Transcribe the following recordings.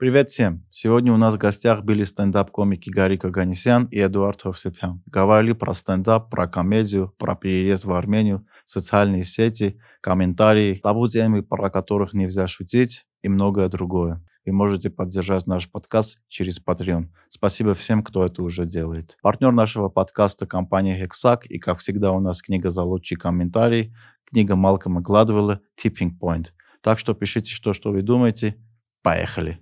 Привет всем! Сегодня у нас в гостях были стендап-комики Гарри Каганисян и Эдуард Ховсепян. Говорили про стендап, про комедию, про переезд в Армению, социальные сети, комментарии, табу темы, про которых нельзя шутить и многое другое. Вы можете поддержать наш подкаст через Patreon. Спасибо всем, кто это уже делает. Партнер нашего подкаста – компания Hexac, и, как всегда, у нас книга за лучший комментарий, книга Малкома Гладвелла «Tipping Point». Так что пишите, что, что вы думаете. Поехали!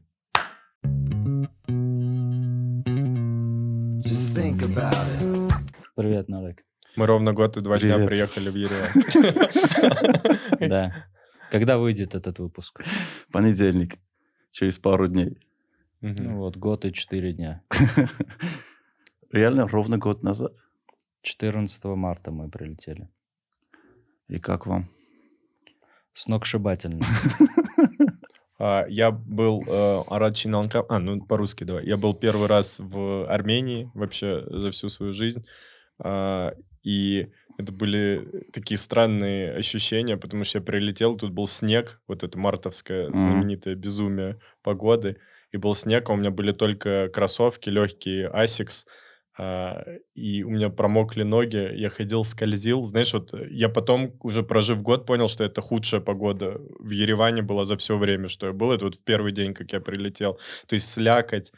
Think about it. Привет, Нарек. Мы ровно год и два дня Привет. приехали в Ереван. Да. Когда выйдет этот выпуск? Понедельник. Через пару дней. Ну вот, год и четыре дня. Реально ровно год назад. 14 марта мы прилетели. И как вам? Сногсшибательно. А, Я был э, Арат. А, ну по-русски давай. Я был первый раз в Армении вообще за всю свою жизнь. А, И это были такие странные ощущения, потому что я прилетел, тут был снег, вот это мартовское знаменитое безумие погоды, и был снег, а у меня были только кроссовки легкие, Asics, а, и у меня промокли ноги, я ходил, скользил. Знаешь, вот э, я потом, уже прожив год, понял, что это худшая погода в Ереване была за все время, что я был. Это вот в первый день, как я прилетел. То есть слякоть.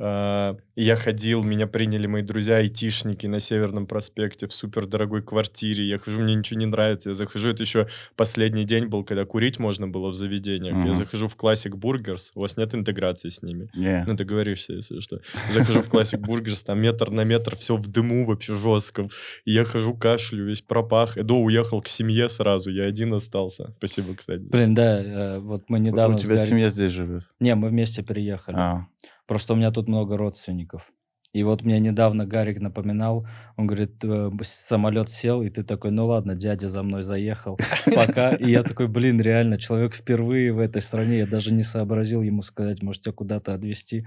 А, я ходил, меня приняли мои друзья-айтишники на Северном проспекте в супердорогой квартире. Я хожу, мне ничего не нравится. Я захожу, это еще последний день был, когда курить можно было в заведениях. Я Мгм. захожу в Classic Burgers, у вас нет интеграции с ними. Не. Ну, договоришься, если что. Захожу в Classic Burgers, там метр на метр, все в дыму вообще жестком. И я хожу, кашлю, весь пропах. Эдо уехал к семье сразу, я один остался. Спасибо, кстати. Блин, да, э, вот мы недавно... У тебя семья здесь живет? Не, мы вместе переехали. А, Просто у меня тут много родственников. И вот мне недавно Гарик напоминал, он говорит, э, самолет сел, и ты такой, ну ладно, дядя за мной заехал, пока. И я такой, блин, реально, человек впервые в этой стране, я даже не сообразил ему сказать, может, тебя куда-то отвезти.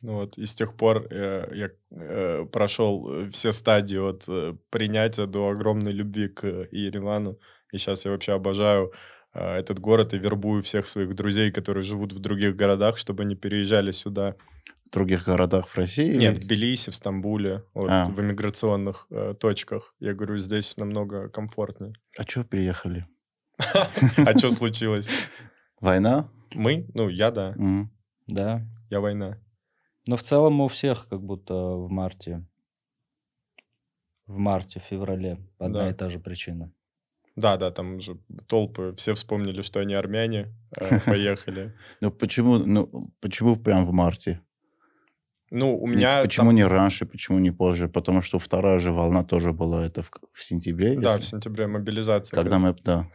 Ну вот, и с тех пор э, я э, прошел все стадии от э, принятия до огромной любви к э. И сейчас я вообще обожаю э, этот город и вербую всех своих друзей, которые живут в других городах, чтобы они переезжали сюда. в других городах в России? Нет, в или- Тбилиси, в Стамбуле, вот, А. в иммиграционных э, точках. Я говорю, здесь намного комфортнее. А что переехали? А что случилось? Война? Мы? Ну, я да. Да. Я война. Но в целом у всех как будто в марте. В марте, феврале. Одна Да. и та же причина. Да, да, там же толпы, все вспомнили, что они армяне, э, поехали. Ну почему, ну почему прям в марте? Ну, у меня... почему там- не раньше, почему не позже? Потому что вторая же волна тоже была это в, в сентябре. Да, в сентябре мобилизация. Когда мы, да.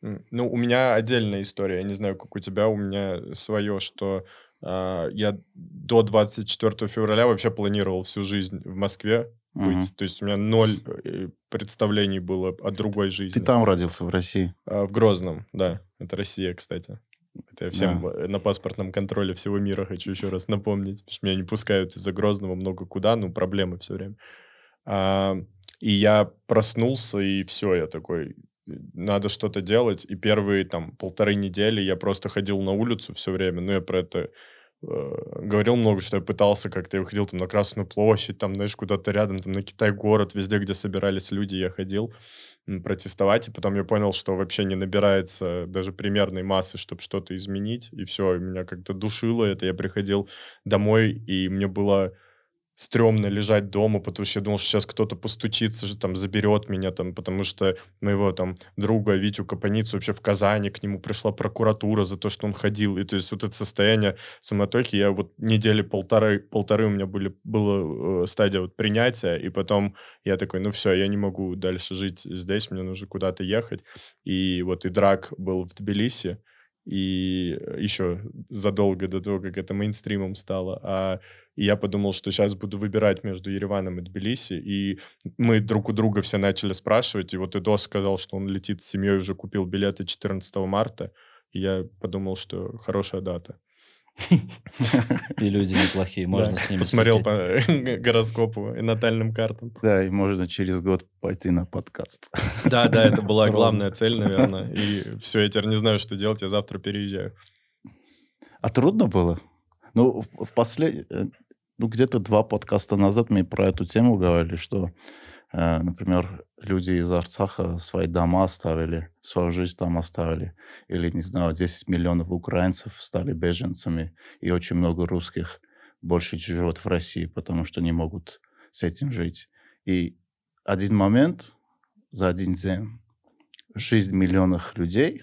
Ну, у меня отдельная история, я не знаю, как у тебя, у меня свое, что а, я до 24 февраля вообще планировал всю жизнь в Москве быть. То есть у меня ноль э, представлений было о другой жизни. Ты там родился, в России. А, В Грозном, да. Это Россия, кстати. Это я всем Да. э, на паспортном контроле всего мира хочу еще раз напомнить. Потому что меня не пускают из-за Грозного много куда, ну, проблемы все время. А, и я проснулся, и все, я такой, надо что-то делать. И первые там полторы недели я просто ходил на улицу все время. Ну, я про это э, говорил много, что я пытался как-то, я выходил там на Красную площадь, там, знаешь, куда-то рядом, там, на Китай-город, везде, где собирались люди, я ходил протестовать, и потом я понял, что вообще не набирается даже примерной массы, чтобы что-то изменить, и все, меня как-то душило это, я приходил домой, и мне было стрёмно лежать дома, потому что я думал, что сейчас кто-то постучится, же там заберет меня, там, потому что моего там друга Витю Капаницу вообще в Казани, к нему пришла прокуратура за то, что он ходил, и то есть вот это состояние суматохи, я вот недели полторы, полторы у меня были, была э, стадия вот принятия, и потом я такой, ну все, я не могу дальше жить здесь, мне нужно куда-то ехать. И вот и Драк был в Тбилиси, и еще задолго до того, как это мейнстримом стало. А и я подумал, что сейчас буду выбирать между Ереваном и Тбилиси. И мы друг у друга все начали спрашивать. И вот Эдос сказал, что он летит с семьей, уже купил билеты 14 марта. И я подумал, что хорошая дата. И люди неплохие, можно Да. с ними Посмотрел по гороскопу и натальным картам. Да, и можно через год пойти на подкаст. Да, да, это была главная цель, наверное. И все, я теперь не знаю, что делать, я завтра переезжаю. А трудно было? Ну, в в послед... ну, где-то два подкаста назад мы про эту тему говорили, что, э, например, люди из Арцаха свои дома оставили, свою жизнь там оставили. Или, не знаю, 10 миллионов украинцев стали беженцами, и очень много русских больше живет в России, потому что не могут с этим жить. И один момент, за один день, жизнь миллионов людей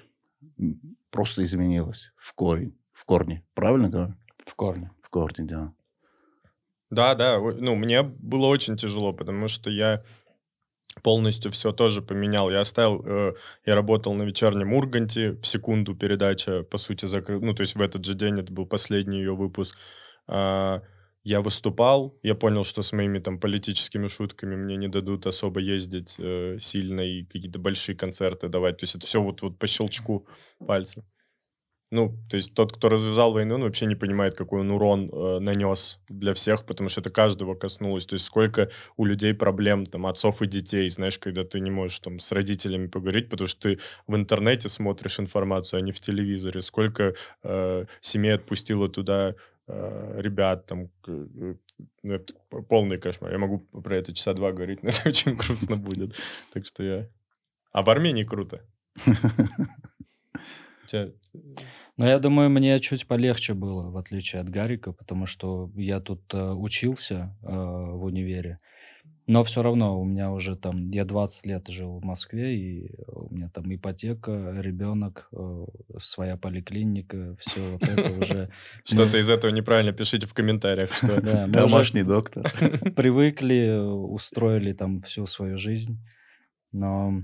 просто изменилась в корень, в корне. Правильно говорю? В корне. В корне, да. Да, да, о- ну, мне было очень тяжело, потому что я полностью все тоже поменял. Я оставил, э, я работал на вечернем Урганте, в секунду передача, по сути, закрыт, ну, то есть в этот же день, это был последний ее выпуск. А, я выступал, я понял, что с моими там политическими шутками мне не дадут особо ездить э, сильно и какие-то большие концерты давать. То есть это все вот, вот по щелчку пальца. Ну, то есть тот, кто развязал войну, он вообще не понимает, какой он урон э, нанес для всех, потому что это каждого коснулось. То есть сколько у людей проблем, там, отцов и детей, знаешь, когда ты не можешь там с родителями поговорить, потому что ты в интернете смотришь информацию, а не в телевизоре. Сколько э, семей отпустило туда э, ребят, там, э, ну, это полный кошмар. Я могу про это часа два говорить, но это очень грустно будет. Так что я... А в Армении круто. Тебя- Но я думаю, мне чуть полегче было, в отличие от Гарика, потому что я тут э, учился э, в универе. Но все равно у меня уже там, я 20 лет жил в Москве, и у меня там ипотека, ребенок, э, своя поликлиника, все вот это уже Что-то из этого неправильно пишите в комментариях, Домашний доктор. привыкли, э, устроили там всю свою жизнь. Но,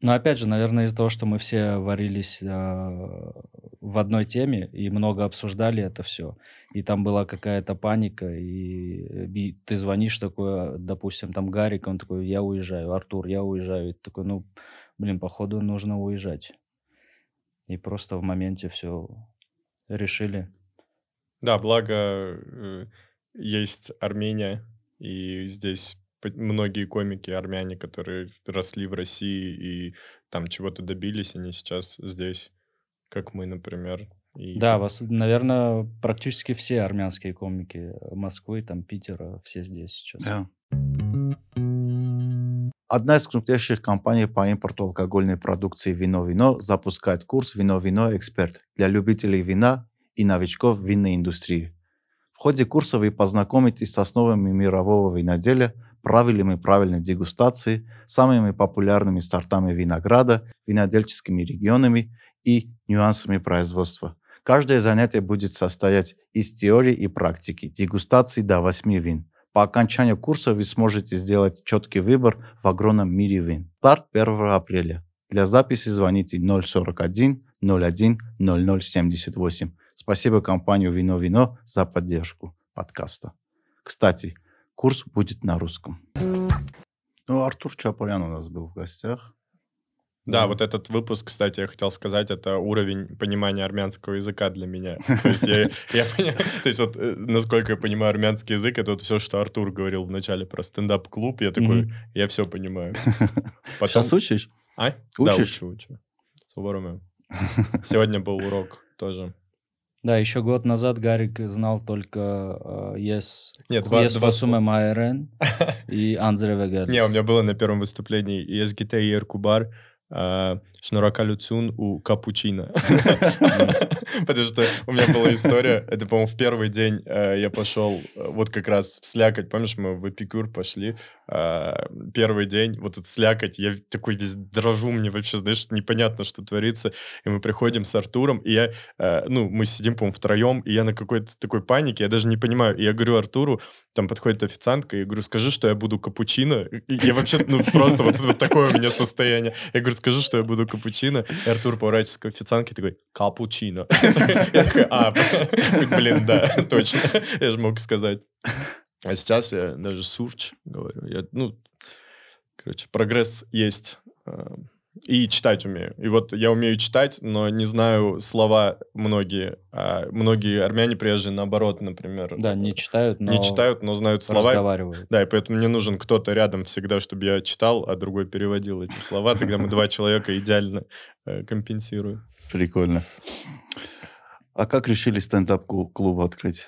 но опять же, наверное, из-за того, что мы все варились а, в одной теме и много обсуждали это все, и там была какая-то паника, и, э, и ты звонишь такой, допустим, там Гарик, он такой, я уезжаю, Артур, я уезжаю, и ты такой, ну, блин, походу нужно уезжать. И просто в моменте все решили. Да, благо э, есть Армения, и здесь многие комики армяне, которые росли в России и там чего-то добились, они сейчас здесь, как мы, например. И Да, вас, наверное, практически все армянские комики Москвы, там, Питера, все здесь сейчас. Да. Одна из крупнейших компаний по импорту алкогольной продукции «Вино-вино» запускает курс «Вино-вино Эксперт» для любителей вина и новичков винной индустрии. В ходе курса вы познакомитесь с основами мирового виноделия, правилами правильной дегустации, самыми популярными сортами винограда, винодельческими регионами и нюансами производства. Каждое занятие будет состоять из теории и практики, дегустации до 8 вин. По окончанию курса вы сможете сделать четкий выбор в огромном мире вин. Старт 1 апреля. Для записи звоните 041 01 0078. Спасибо компанию Вино Вино за поддержку подкаста. Кстати, курс будет на русском. Ну, Артур Чапурян у нас был в гостях. Да, вот этот выпуск, кстати, я хотел сказать, это уровень понимания армянского языка для меня. То есть я, я понимаю, то есть вот э, насколько я понимаю армянский язык, это вот все, что Артур говорил вначале про стендап-клуб, я такой, я все понимаю. Потом... Сейчас учишь? А? Да, Учишь? учу, учу. С Сегодня был урок тоже. Да, еще год назад Гарик знал только Yes, yes два Васуме Майрен и Анзре Вегалис. Не, у меня было на первом выступлении ЕСГТ и Эркубар, а, Шнуракалюцун у Капучино. Потому что у меня была история, это, по-моему, в первый день э, я пошел э, вот как раз в слякоть, помнишь, мы в Эпикюр пошли, а, первый день, вот этот слякоть, я такой весь дрожу, мне вообще, знаешь, непонятно, что творится, и мы приходим с Артуром, и я, э, ну, мы сидим, по-моему, втроем, и я на какой-то такой панике, я даже не понимаю, и я говорю Артуру, там подходит официантка, и говорю, скажи, что я буду капучино. И я вообще, ну, просто вот такое у меня состояние. Я говорю, скажи, что я буду капучино. И Артур поворачивается к официантке и такой, капучино. Я такой, а, блин, да, точно. Я же мог сказать. А сейчас я даже сурч говорю. Я, ну, короче, прогресс есть. И читать умею. И вот я умею читать, но не знаю слова многие. А многие армяне приезжие, наоборот, например. Да, не читают, но Не читают, но знают слова. разговаривают. Да, и поэтому мне нужен кто-то рядом всегда, чтобы я читал, а другой переводил эти слова. Тогда мы два человека идеально э, компенсируем. Прикольно. А как решили стендап-клуб открыть?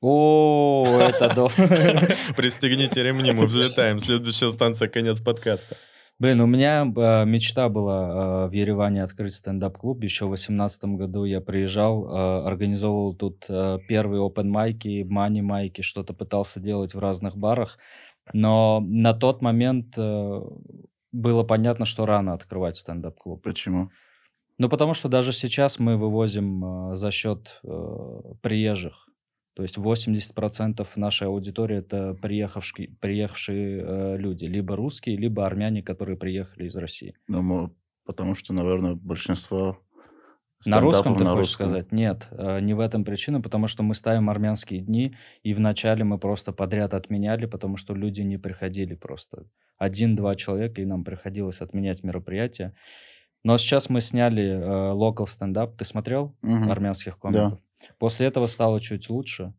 О, это до... Пристегните ремни, мы взлетаем. Следующая станция конец подкаста. Блин, у меня э, мечта была э, в Ереване открыть стендап-клуб. Еще в 2018 году я приезжал, э, организовывал тут э, первые open mic и, мани майки, что-то пытался делать в разных барах. Но на тот момент э, было понятно, что рано открывать стендап-клуб. Почему? Ну, потому что даже сейчас мы вывозим э, за счет э, приезжих. То есть 80% нашей аудитории это приехавшие, приехавшие э, люди, либо русские, либо армяне, которые приехали из России. Ну, потому что, наверное, большинство На русском ты на хочешь русском. сказать? Нет, э, не в этом причина, потому что мы ставим армянские дни, и вначале мы просто подряд отменяли, потому что люди не приходили просто. Один-два человека, и нам приходилось отменять мероприятия. Но сейчас мы сняли э, local стендап. Ты смотрел Мгм. армянских комиков? После этого стало чуть лучше.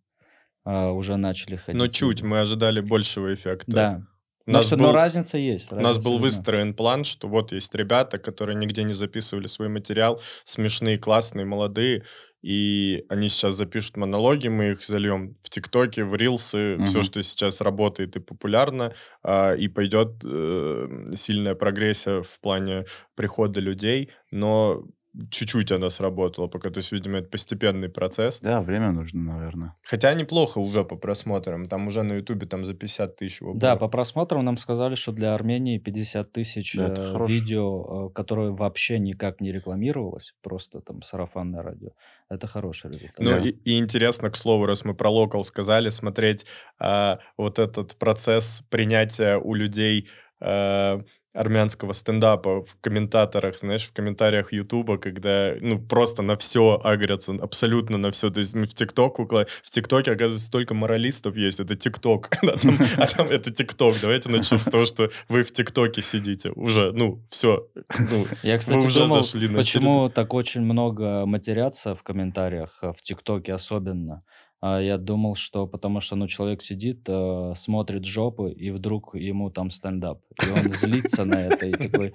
э, уже начали ходить. Но чуть, мы ожидали большего эффекта. Да. У Но, нас всё- был- но разница есть. У нас разница был выстроен план, что вот есть ребята, которые нигде не записывали свой материал, смешные, классные, молодые, и они сейчас запишут монологи, мы их зальем в ТикТоке, в Рилсы, все, Мгм. что сейчас работает и популярно, а, и пойдет э, сильная прогрессия в плане прихода людей, но чуть-чуть она сработала пока, то есть, видимо, это постепенный процесс. Да, время нужно, наверное. Хотя неплохо уже по просмотрам, там уже на Ютубе там за 50 тысяч его Да, по просмотрам нам сказали, что для Армении 50 тысяч Да, э, видео, э, которое вообще никак не рекламировалось, просто там сарафанное радио. Это хороший результат. Ну Да. и, и интересно, к слову, раз мы про локал сказали, смотреть а, вот этот процесс принятия у людей а, армянского стендапа в комментаторах, знаешь, в комментариях Ютуба, когда, ну, просто на все агрятся, абсолютно на все. То есть мы в ТикТок, укла- в ТикТоке, оказывается, столько моралистов есть, это ТикТок, а там, это ТикТок. Давайте начнем с того, что вы в ТикТоке сидите. Уже, ну, все. Ну, Я, кстати, думал, почему так очень много матерятся в комментариях, э, в ТикТоке особенно. А Я думал, что потому что ну, человек сидит, э, смотрит жопы, и вдруг ему там стендап. И он злится на это, и такой,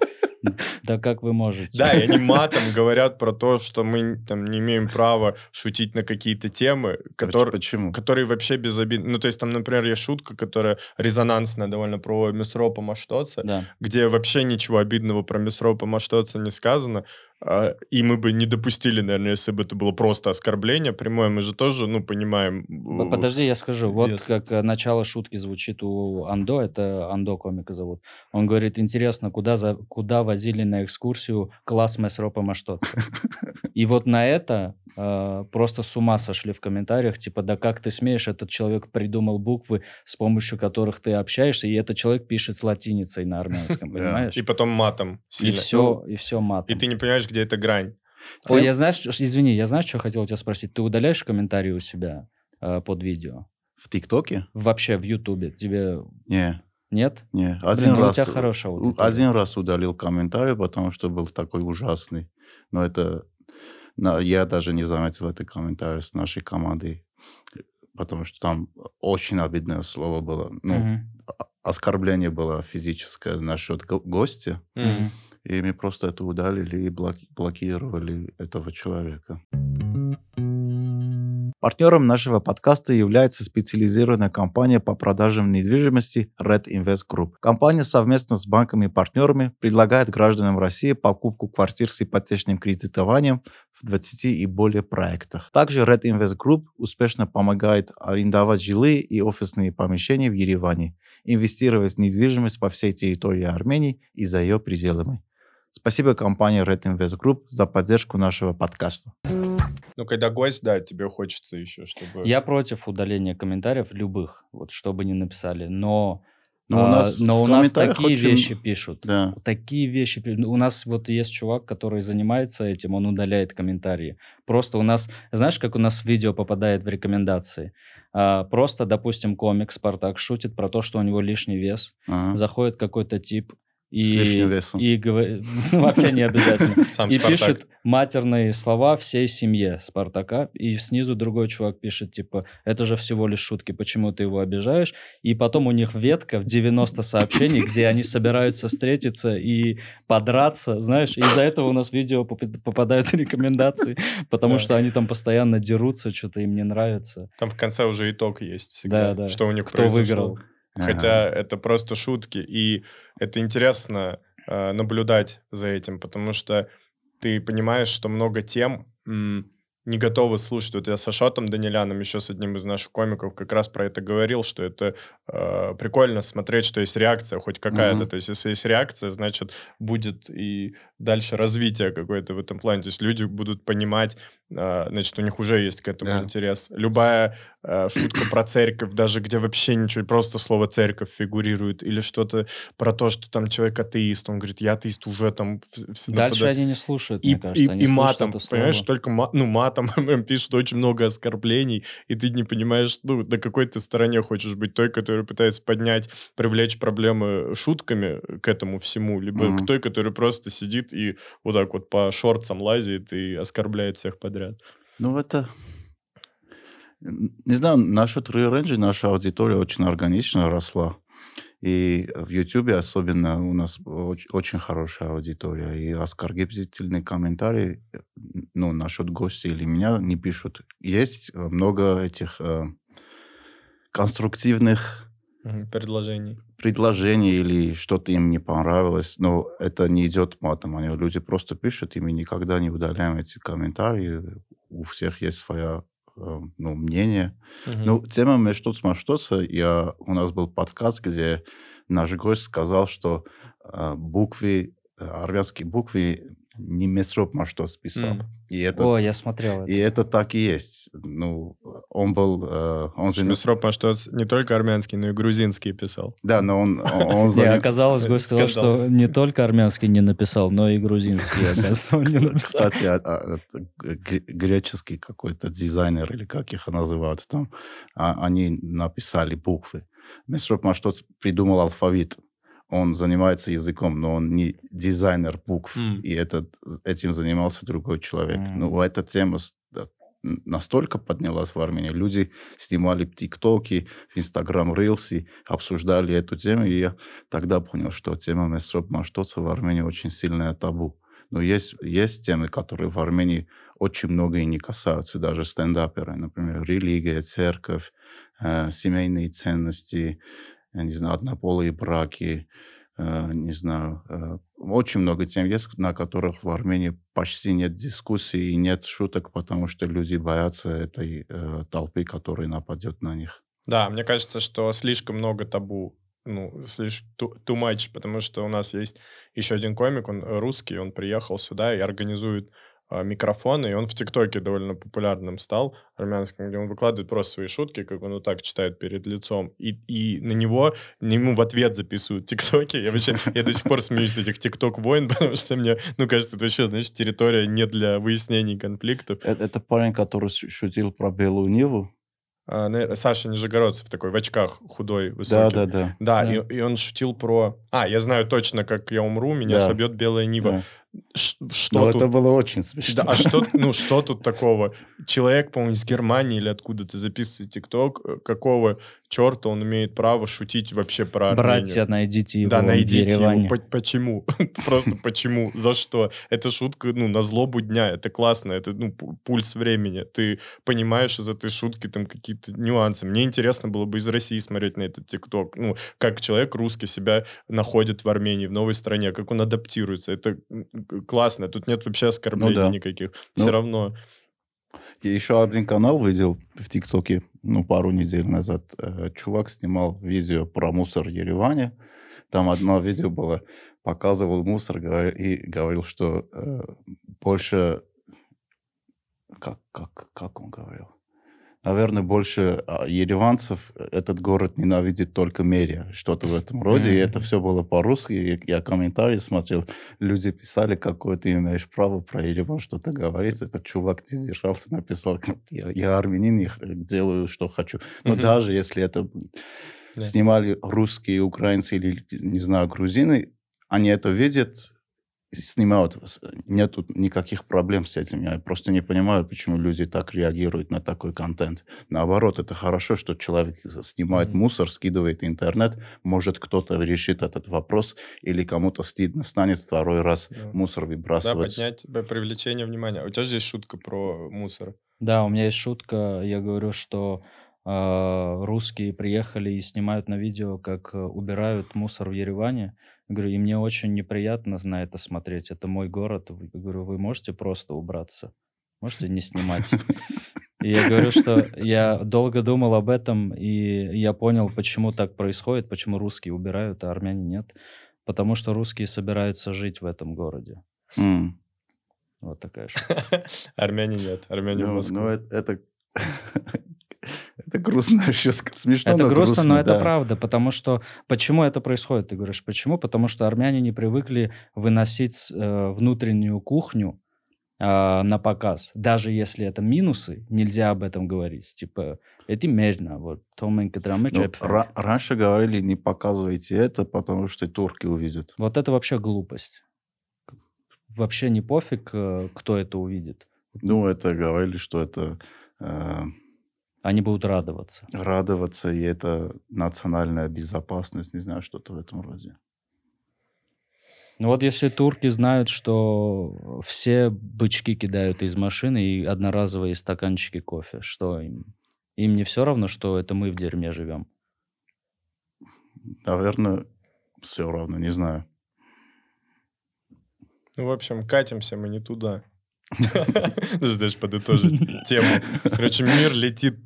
да как вы можете? Да, и они матом говорят про то, что мы там не имеем права шутить на какие-то темы, которые, Почему? которые вообще безобидны. Ну, то есть там, например, есть шутка, которая резонансная довольно про Месропа Маштоца, Да. где вообще ничего обидного про Месропа Маштоца не сказано, и мы бы не допустили, наверное, если бы это было просто оскорбление прямое, мы же тоже, ну, понимаем... Подожди, я скажу. Вот вес. как э, начало шутки звучит у Андо, это Андо комика зовут. Он говорит, интересно, куда, за, куда возили на экскурсию класс Месропа Маштоца? И вот на это э, просто с ума сошли в комментариях, типа, да как ты смеешь, этот человек придумал буквы, с помощью которых ты общаешься, и этот человек пишет с латиницей на армянском, понимаешь? И потом матом И все, и все матом. И ты не понимаешь, где эта грань. Ой, Тем- я знаешь, извини, я знаешь, что хотел у тебя спросить? Ты удаляешь комментарии у себя э, под видео? В ТикТоке? Вообще в Ютубе? Тебе Не, нет? не. Блин, Один ну у раз, тебя хорошая аудитория. один раз удалил комментарий, потому что был такой ужасный. Но это на- я даже не заметил это комментарий с нашей командой, потому что там очень обидное слово было. Ну, о- оскорбление было физическое насчет го- гостя. Мгм. И мы просто это удалили и блоки- блокировали этого человека. Партнером нашего подкаста является специализированная компания по продажам недвижимости Red Invest Group. Компания совместно с банками и партнерами предлагает гражданам России покупку квартир с ипотечным кредитованием в 20 и более проектах. Также Red Invest Group успешно помогает арендовать жилые и офисные помещения в Ереване, инвестировать в недвижимость по всей территории Армении и за ее пределами. Спасибо компании Red Invest Group за поддержку нашего подкаста. Ну, когда гость, да, тебе хочется еще, чтобы... Я против удаления комментариев любых, вот что бы ни написали, но, Но у а, нас но у нас такие очень- вещи пишут. Да. Такие вещи. пи- У нас вот есть чувак, который занимается этим, он удаляет комментарии. Просто у нас, знаешь, как у нас видео попадает в рекомендации? А, просто, допустим, комик Спартак шутит про то, что у него лишний вес. Ага. Заходит какой-то тип, И, С лишним весом. И говор- ну, вообще не обязательно. Сам И Спартак. пишет матерные слова всей семье Спартака. И снизу другой чувак пишет, типа, это же всего лишь шутки, почему ты его обижаешь? И потом у них ветка в 90 сообщений, где они собираются встретиться и подраться, знаешь. И из-за этого у нас видео попад- попадают в рекомендации, потому Да. что они там постоянно дерутся, что-то им не нравится. Там в конце уже итог есть всегда, Да, да. что у них Кто произошло. выиграл? Хотя это просто шутки, и это интересно э, наблюдать за этим, потому что ты понимаешь, что много тем м, не готовы слушать. Вот я с Ашотом Даниляном, еще с одним из наших комиков, как раз про это говорил, что это э, прикольно смотреть, что есть реакция хоть какая-то. Мгм. То есть если есть реакция, значит, будет и дальше развитие какое-то в этом плане. То есть люди будут понимать, э, значит, у них уже есть к этому Да. интерес. Любая э, шутка про церковь, даже где вообще ничего, просто слово церковь фигурирует, или что-то про то, что там человек атеист, он говорит, я атеист, уже там... в- в- Дальше нападает. они не слушают, И, мне кажется. и, они и матом, понимаешь, только ма- ну, матом пишут очень много оскорблений, и ты не понимаешь, ну, на какой ты стороне хочешь быть, той, которая пытается поднять, привлечь проблемы шутками к этому всему, либо Мгм. к той, которая просто сидит и вот так вот по шорцам лазит и оскорбляет всех подряд. Ну, это... Не знаю, насчет Rearrange наша аудитория очень органично росла. И в Ютубе особенно у нас очень, очень хорошая аудитория. И оскорбительные комментарии, э, ну, насчет гостя или меня не пишут. Есть э, много этих э, конструктивных Предложений. предложений или что-то им не понравилось, но это не идет матом. Они, люди просто пишут, и мы никогда не удаляем эти комментарии. У всех есть свое э, ну, мнение. Мгм. Ну, тема «Мештоц Маштоца», я, у нас был подкаст, где наш гость сказал, что э, буквы, э, армянские буквы не Месроп Маштоц писал. М. И это, О, я смотрел это. и это так и есть. Ну, он был... э, он заним- Шмисроп, а что не только армянский, но и грузинский писал. Да, но он, он, он Не, заним- оказалось, гость сказал, что не только армянский не написал, но и грузинский, оказывается, он не написал. Кстати, а- а, это греческий какой-то дизайнер, или как их называют там, а- они написали буквы. Месроп Маштоц придумал алфавит. Он занимается языком, но он не дизайнер букв. М. И этот, этим занимался другой человек. М. Ну, эта тема настолько поднялась в Армении. Люди снимали тиктоки, в Инстаграм рилсы, обсуждали эту тему. И я тогда понял, что тема Месроп Маштоца в Армении очень сильная табу. Но есть, есть темы, которые в Армении очень много и не касаются, даже стендаперы. Например, религия, церковь, э, семейные ценности, я не знаю, однополые браки, э, не знаю. э, очень много тем есть, на которых в Армении почти нет дискуссий и нет шуток, потому что люди боятся этой э, толпы, которая нападет на них. Да, мне кажется, что слишком много табу, ну, слишком too, too much, потому что у нас есть еще один комик, он русский, он приехал сюда и организует а, микрофоны, и он в ТикТоке довольно популярным стал, армянским, где он выкладывает просто свои шутки, как он вот так читает перед лицом, и, и на него, на ему в ответ записывают ТикТоки. Я вообще, я до сих пор смеюсь с этих ТикТок-войн, потому что мне, ну, кажется, это вообще, знаешь, территория не для выяснений конфликтов. Это, это парень, который шу- шутил про Белую Ниву? А, Саша Нижегородцев такой, в очках, худой, Да, высокий. да, да. Да, Да. И, и он шутил про... А, я знаю точно, как я умру, меня Да. собьет белая Нива. да. Что Но тут? это было очень смешно. Да, а что, ну, что тут такого? Человек, по-моему, из Германии или откуда-то записывает ТикТок. э, Какого черта он имеет право шутить вообще про Армению? Братья, найдите его Да, найдите его. По- Почему? Просто почему? За что? Это шутка, ну, на злобу дня. Это классно. Это, ну, пу- пульс времени. Ты понимаешь из этой шутки там какие-то нюансы. Мне интересно было бы из России смотреть на этот ТикТок. Ну, как человек русский себя находит в Армении, в новой стране, как он адаптируется. Это классно. Тут нет вообще оскорблений да. никаких. Ну, Все равно. Я еще один канал видел в ТикТоке, ну, пару недель назад. Э, Чувак снимал видео про мусор в Ереване. Там одно видео было, показывал мусор и говорил, что э, больше... Как, как, как он говорил? Наверное, больше а, ереванцев этот город ненавидит только мерия. Что-то в этом роде. И это все было по-русски. Я комментарии смотрел. Люди писали, какое ты имеешь право про Ереван что-то говорить. Этот чувак не сдержался, написал, я, я армянин, я делаю, что хочу. Но даже если это снимали русские, украинцы или, не знаю, грузины, они это видят, снимают, нету никаких проблем с этим. Я просто не понимаю, почему люди так реагируют на такой контент. Наоборот, это хорошо, что человек снимает Мгм. мусор, скидывает в интернет, может кто-то решит этот вопрос, или кому-то стыдно станет второй раз Да. мусор Да, выбрасывать. поднять б- привлечение внимания. У тебя же есть шутка про мусор. Да, у меня есть шутка. Я говорю, что а, русские приехали и снимают на видео, как э, убирают мусор в Ереване. Я говорю, и мне очень неприятно на это смотреть. Это мой город. Вы- Я говорю, вы можете просто убраться? Можете не снимать? И я говорю, что я долго думал об этом, и я понял, почему так происходит, почему русские убирают, а армяне нет. Потому что русские собираются жить в этом городе. М. Вот такая штука. Армяне нет. Армяне в Ну, Москву. ну, это, это, это грустная шутка. Смешно, Это но грустно, но это да. правда, потому что почему это происходит? Ты говоришь, почему? Потому что армяне не привыкли выносить э, внутреннюю кухню а, на показ. Даже если это минусы, нельзя об этом говорить. Типа, это мерно. Вот, Ну, раньше говорили, не показывайте это, потому что турки увидят. Вот это вообще глупость. Вообще не пофиг, э, кто это увидит. Ну, это говорили, что это э, Они будут радоваться. радоваться, и это национальная безопасность, не знаю, что-то в этом роде. Ну вот если турки знают, что все бычки кидают из машины и одноразовые стаканчики кофе, что им? Им не все равно, что это мы в дерьме живем. Наверное, все равно, не знаю. Ну, в общем, катимся мы не туда. Даже даже подытожить тему. Короче, мир летит.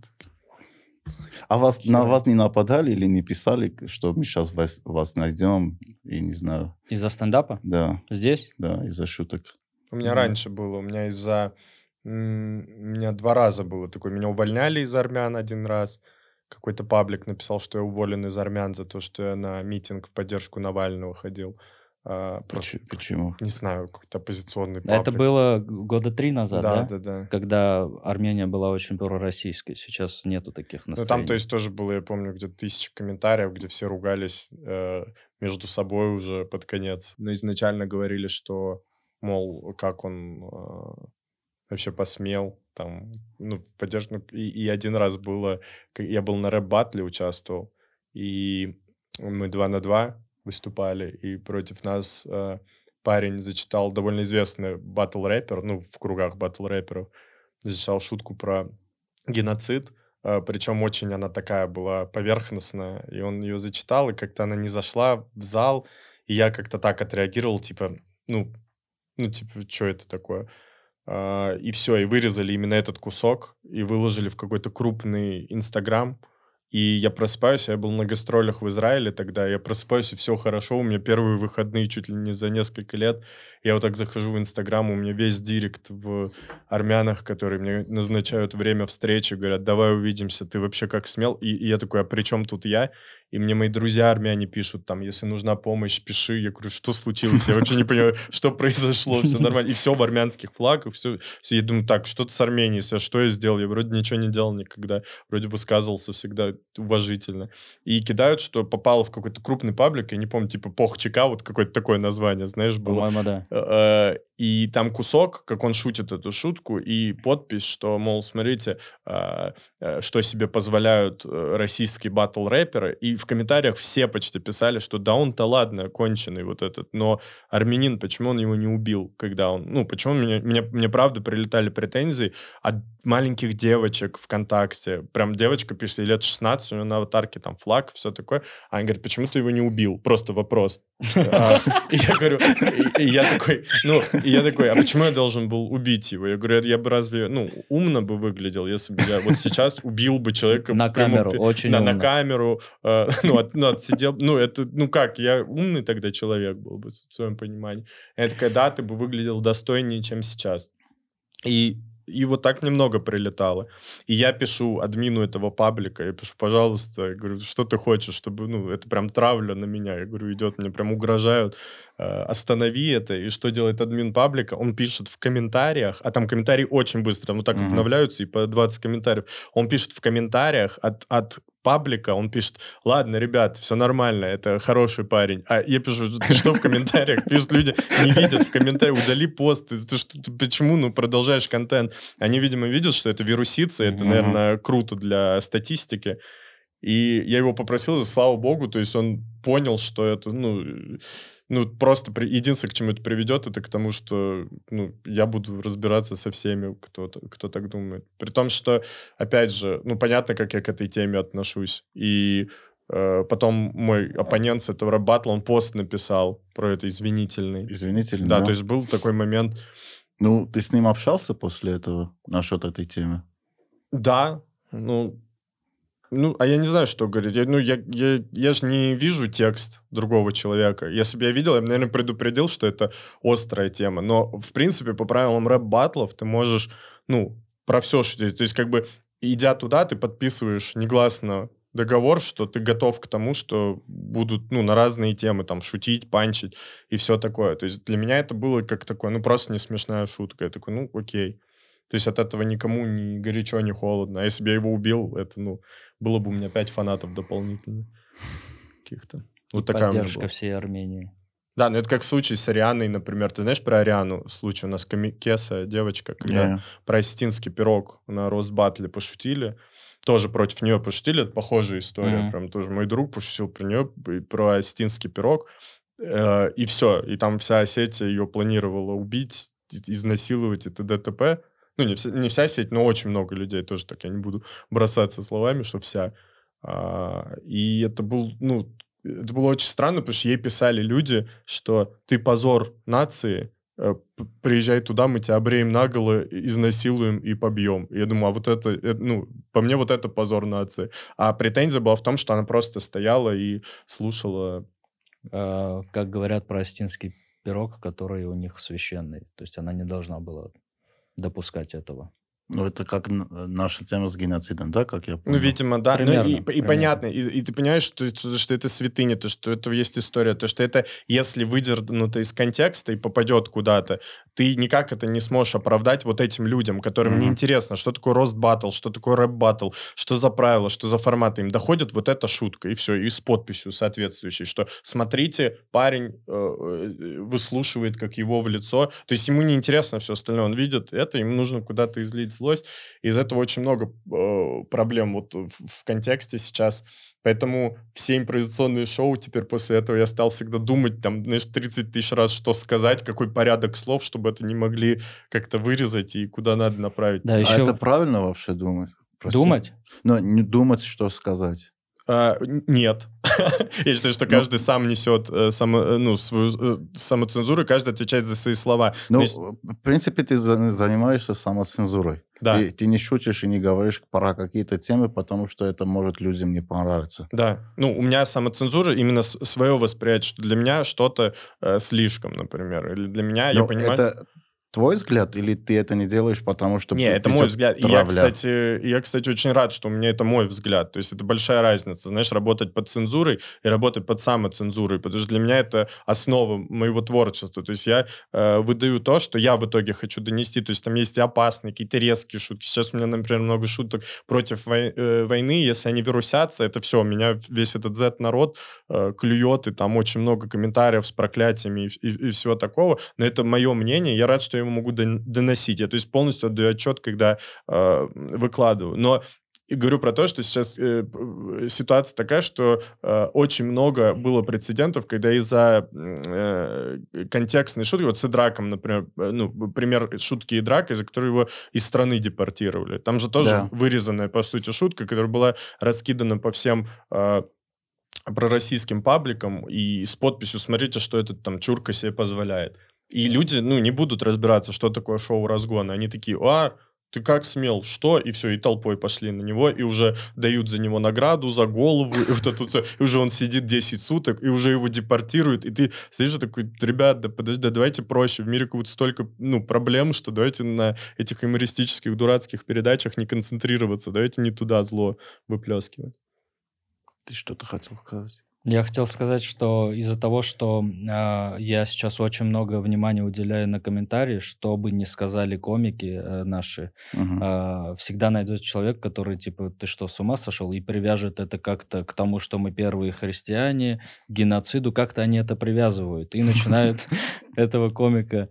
А вас, на вас не нападали или не писали, что мы сейчас вас, вас найдем, и не знаю. Из-за стендапа? Да, Здесь? да, из-за шуток. У меня раньше было. У меня из-за... У меня два раза было такое. Меня увольняли из армян один раз. Какой-то паблик написал, что я уволен из армян за то, что я на митинг в поддержку Навального ходил. А, Просто, Поч- Почему? не знаю, какой-то оппозиционный Это паблик. было г- года три назад, Да, да? да, да. Когда Армения была очень пророссийской. Сейчас нету таких Ну, настроений. там, то есть, тоже было, я помню, где-то тысяча комментариев, где все ругались э, между собой уже под конец. Но изначально говорили, что, мол, как он э, вообще посмел там, ну, в поддержку. ну, И, и один раз было, я был на рэп-батле, участвовал, и мы два на два выступали, и против нас э, парень зачитал довольно известный батл-рэпер, ну, в кругах батл-рэперов, зачитал шутку про геноцид, а, причем очень она такая была поверхностная, и он ее зачитал, и как-то она не зашла в зал, и я как-то так отреагировал, типа, ну, ну, типа, что это такое? А, И все, и вырезали именно этот кусок, и выложили в какой-то крупный Инстаграм, и я просыпаюсь, я был на гастролях в Израиле тогда, я просыпаюсь, и все хорошо, у меня первые выходные чуть ли не за несколько лет, я вот так захожу в Инстаграм, у меня весь директ в армянах, которые мне назначают время встречи, говорят, давай увидимся, ты вообще как смел? И, и я такой, а при чем тут я? И мне мои друзья армяне пишут, там, если нужна помощь, пиши. Я говорю, что случилось? Я вообще не понимаю, что произошло, все нормально. И все в армянских флагах, все. Я думаю, так, что-то с Арменией, связано, что я сделал? Я вроде ничего не делал никогда, вроде высказывался всегда уважительно. И кидают, что попало в какой-то крупный паблик, я не помню, типа Пох ЧК, вот какое-то такое название, знаешь, было. По-моему, да. Э, И там кусок, как он шутит эту шутку, и подпись, что, мол, смотрите, э, э, что себе позволяют э, российские батл-рэперы. И в комментариях все почти писали, что да он-то ладно, конченый вот этот, но армянин, почему он его не убил, когда он... Ну, почему мне, мне, мне правда прилетали претензии от маленьких девочек ВКонтакте. Прям девочка пишет, ей лет 16, у нее на аватарке там флаг, все такое. А они говорят, почему ты его не убил? Просто вопрос. А, И я говорю, я такой, ну, и я такой, а почему я должен был убить его? Я говорю, я бы разве, ну, умно бы выглядел, если бы я вот сейчас убил бы человека На камеру, очень да, на камеру, э, ну, ну, отсидел, ну, это, ну, как, я умный тогда человек был бы, в своем понимании. Я такая, да, ты бы выглядел достойнее, чем сейчас. И и вот так немного прилетало. И я пишу админу этого паблика, я пишу, пожалуйста, я говорю, что ты хочешь, чтобы, ну, это прям травля на меня. Я говорю, идет, мне прям угрожают, э, останови это. И что делает админ паблика? Он пишет в комментариях, а там комментарии очень быстро, ну, так Мгм. обновляются, и по 20 комментариев. Он пишет в комментариях от, от паблика, он пишет, ладно, ребят, все нормально, это хороший парень. А я пишу, ты что в комментариях? Пишут люди, не видят в комментариях, удали пост, ты, ты что, ты почему, ну, продолжаешь контент? Они, видимо, видят, что это вирусится, это, наверное, круто для статистики. И я его попросил, и слава богу, то есть он понял, что это, ну, э, ну просто при- единственное, к чему это приведет, это к тому, что ну, я буду разбираться со всеми, кто, кто так думает. При том, что, опять же, ну, понятно, как я к этой теме отношусь. И э, потом мой оппонент с этого батла, он пост написал про это извинительный. Извинительно. Да, то есть был такой момент, Ну, ты с ним общался после этого насчет этой темы? Да, ну, ну, а я не знаю, что говорить. Я, ну, я, я, я же не вижу текст другого человека. Если бы я видел, я бы, наверное, предупредил, что это острая тема. Но, в принципе, по правилам рэп-баттлов ты можешь, ну, про все шутить. То есть, как бы, идя туда, ты подписываешь негласно договор, что ты готов к тому, что будут, ну, на разные темы, там, шутить, панчить и все такое. То есть для меня это было как такое, ну, просто не смешная шутка. Я такой, ну, окей. То есть от этого никому ни горячо, ни холодно. А если бы я его убил, это, ну, было бы у меня пять фанатов дополнительно каких-то. Вот такая у меня Поддержка была. всей Армении. Да, ну это как случай с Арианой, например. Ты знаешь про Ариану случай? У нас Кеса, девочка, когда Не. про осетинский пирог на Росбатле пошутили. Тоже против нее пошутили. Это похожая история. Мгм. Прям тоже мой друг пошутил про нее, и про осетинский пирог. Э, И все. И там вся Осетия ее планировала убить, и- изнасиловать и т.д. т.п. Ну, не вся, не вся сеть, но очень много людей тоже так. Я не буду бросаться словами, что вся. А, И это был, ну, это было очень странно, потому что ей писали люди, что ты позор нации, э, приезжай туда, мы тебя обреем наголо, изнасилуем и побьем. Я думаю, а вот это, э, ну, по мне вот это позор нации. А претензия была в том, что она просто стояла и слушала. А, как говорят про остинский пирог, который у них священный. То есть она не должна была допускать этого. Ну, это как н- наша тема с геноцидом, да, как я Ну, понял? видимо, да. Ну, Примерно, и, и примерно. понятно, и, и ты понимаешь, что, что, это святыня, то, что это есть история, то, что это, если выдернуто из контекста и попадет куда-то, ты никак это не сможешь оправдать вот этим людям, которым Мгм. неинтересно, что такое рост батл, что такое рэп батл, что за правила, что за форматы. Им доходит вот эта шутка, и все, и с подписью соответствующей, что смотрите, парень э, э, выслушивает, как его в лицо. То есть ему неинтересно все остальное, он видит это, ему нужно куда-то излить злость. Из этого очень много э, проблем вот в, в контексте сейчас. Поэтому все импровизационные шоу теперь после этого я стал всегда думать, там, знаешь, 30 тысяч раз, что сказать, какой порядок слов, чтобы это не могли как-то вырезать и куда надо направить. Да, А еще это правильно вообще думать? Прости. думать. Но не думать, что сказать. А, нет. Я считаю, что Ну- каждый сам несет э, само- э, ну, свою э, самоцензуру, каждый отвечает за свои слова. Ну, в принципе, ты за- занимаешься самоцензурой. да, Ты, ты не шутишь и не говоришь про какие-то темы, потому что это может людям не понравиться. да. Ну, у меня самоцензура именно свое восприятие, что для меня что-то э, слишком, например. Или для меня, я Но понимаю... это твой взгляд, или ты это не делаешь, потому что... Не, это мой взгляд. И я, кстати, я, кстати, очень рад, что у меня это мой взгляд. То есть это большая разница, знаешь, работать под цензурой и работать под самоцензурой, потому что для меня это основа моего творчества. То есть я э, выдаю то, что я в итоге хочу донести. То есть там есть и опасные, какие-то резкие шутки. Сейчас у меня, например, много шуток против вой- э, войны. Если они вирусятся, это все, меня весь этот Z-народ э, клюет, и там очень много комментариев с проклятиями и, и- и всего такого. Но это мое мнение, я рад, что я его могу дон- доносить. Я, то есть, полностью отдаю отчет, когда э, выкладываю. Но и говорю про то, что сейчас э, п- ситуация такая, что э, очень много было прецедентов, когда из-за э, контекстной шутки, вот с Идраком, например, э, ну, пример шутки Идрака, из-за которой его из страны депортировали. Там же тоже Да. вырезанная, по сути, шутка, которая была раскидана по всем э, пророссийским пабликам и с подписью «Смотрите, что этот там чурка себе позволяет». И люди, ну, не будут разбираться, что такое шоу разгона. Они такие, а, ты как смел, что? И все, и толпой пошли на него, и уже дают за него награду, за голову, и вот это всё. И уже он сидит 10 суток, и уже его депортируют, и ты и такой, ребят, да подожди, да давайте проще, в мире как будто столько, ну, проблем, что давайте на этих юмористических дурацких передачах не концентрироваться, давайте не туда зло выплескивать. Ты что-то хотел сказать? Я хотел сказать, что из-за того, что а, я сейчас очень много внимания уделяю на комментарии, что бы ни сказали комики э, наши, Мгм. а, всегда найдется человек, который типа, ты что, с ума сошел? И привяжет это как-то к тому, что мы первые христиане, к геноциду, как-то они это привязывают. И начинают этого комика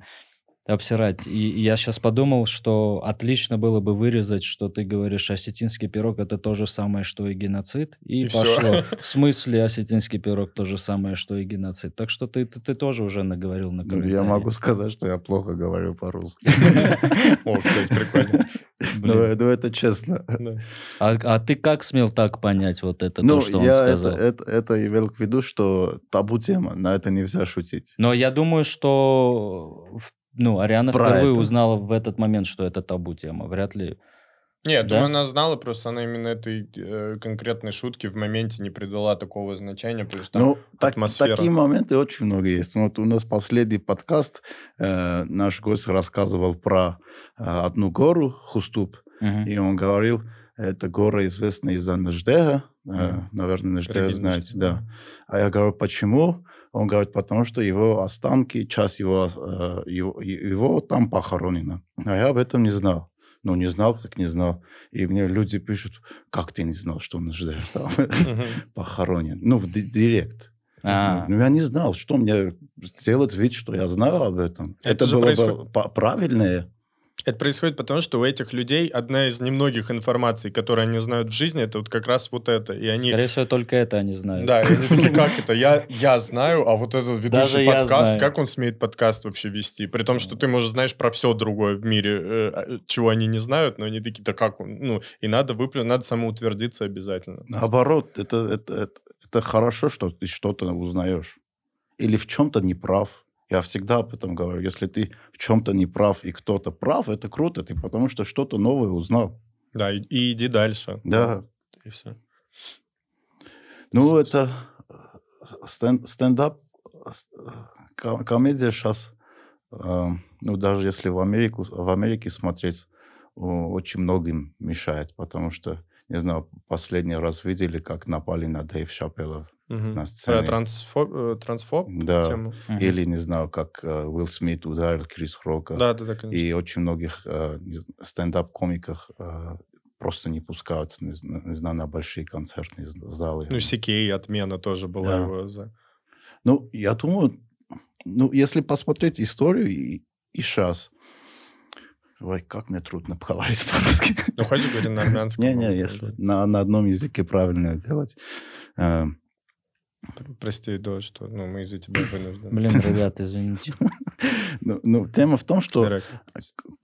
обсирать. И я сейчас подумал, что отлично было бы вырезать, что ты говоришь, осетинский пирог это то же самое, что и геноцид. И, И пошло. В смысле осетинский пирог то же самое, что и геноцид. Так что ты, ты, ты тоже уже наговорил на Ну, комментарии. Я могу сказать, что я плохо говорю по-русски. О, кстати, прикольно. Ну, Блин. ну, это честно. Да. А, а ты как смел так понять вот это, Ну, то, что он я это, сказал? это, это имел в виду, что табу тема, на это нельзя шутить. Но я думаю, что в- ну, Ариана Про впервые это. узнала в этот момент, что это табу тема. Вряд ли. Нет, Да? думаю, она знала, просто она именно этой э, конкретной шутки в моменте не придала такого значения, потому что там Ну, так- атмосфера. такие моменты очень много есть. Вот у нас последний подкаст, э, наш гость рассказывал про э, одну гору, Хуступ, Мгм. и он говорил, это гора известна из-за Наждега, э, Мгм. наверное, Наждега Рабин знаете, да. А я говорю, почему? Он говорит, потому что его останки, часть его, э, его, его там похоронена. А я об этом не знал. Ну, не знал, так не знал. И мне люди пишут, как ты не знал, что он ждет там похоронен? Ну, в ди- директ. А. Ну, я не знал, что мне сделать вид, что я знаю об этом. Это Это, же было бы правильнее. Это происходит потому, что у этих людей одна из немногих информаций, которые они знают в жизни, это вот как раз вот это. И они... Скорее всего, только это они знают. Да, они такие, как это? Я, я знаю, а вот этот ведущий Даже подкаст, знаю. как он смеет подкаст вообще вести? При том, что ты, может, знаешь про все другое в мире, э, а, чего они не знают, но они такие, да как он? Ну, и надо выплюнуть, надо самоутвердиться обязательно. Наоборот, это, это, это, это хорошо, что ты что-то узнаешь. Или в чем-то не прав. Я всегда об этом говорю. Если ты в чем-то не прав и кто-то прав, это круто, ты потому что что-то новое узнал. Да, и, и иди дальше. Да. И все. Ну, это э, стен- стендап, э, э, ко- комедия сейчас, ну, даже если в, Америку, в Америке смотреть, очень многим мешает, потому что, не знаю, последний раз видели, как напали на Дэйв Шапелла Мгм. на Про сцене. трансфоб, э, трансфоб Да. тему? Мгм. Или, не знаю, как э, Уилл Смит ударил Крис Рока. Да, да, да, конечно. И очень многих э, стендап-комиках э, просто не пускают, не, зна- не знаю, на большие концертные залы. Ну, Сикей, отмена тоже была Да. его за... Ну, я думаю, ну, если посмотреть историю и, и сейчас... Ой, как мне трудно поговорить по-русски. Ну, хочешь говорить на армянском? Не-не, если на, на одном языке правильно делать. Пр- Прости, да, что ну, мы из-за тебя вынуждены. Блин, ребят, извините. Ну, ну, тема в том, что Ирак.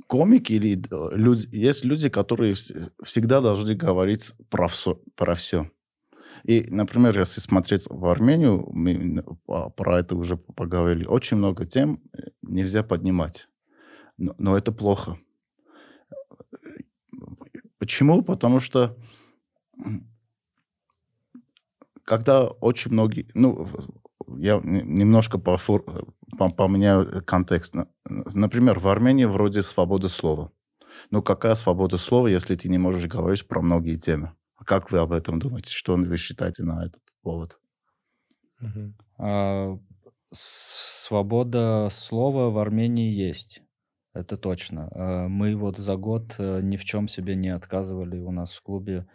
комики или э, люди, есть люди, которые вс- всегда должны говорить про все. Про все. И, например, если смотреть в Армению, мы по- про это уже поговорили, очень много тем э, нельзя поднимать. Но, но это плохо. Почему? Потому что когда очень многие... Ну, я немножко пофор- по- поменяю контекст. На- Например, в Армении вроде свобода слова. Ну, какая свобода слова, если ты не можешь говорить про многие темы? Как вы об этом думаете? Что вы считаете на этот повод? А, Свобода слова в Армении есть. Это точно. А, Мы вот за год э, ни в чем себе не отказывали. У нас в клубе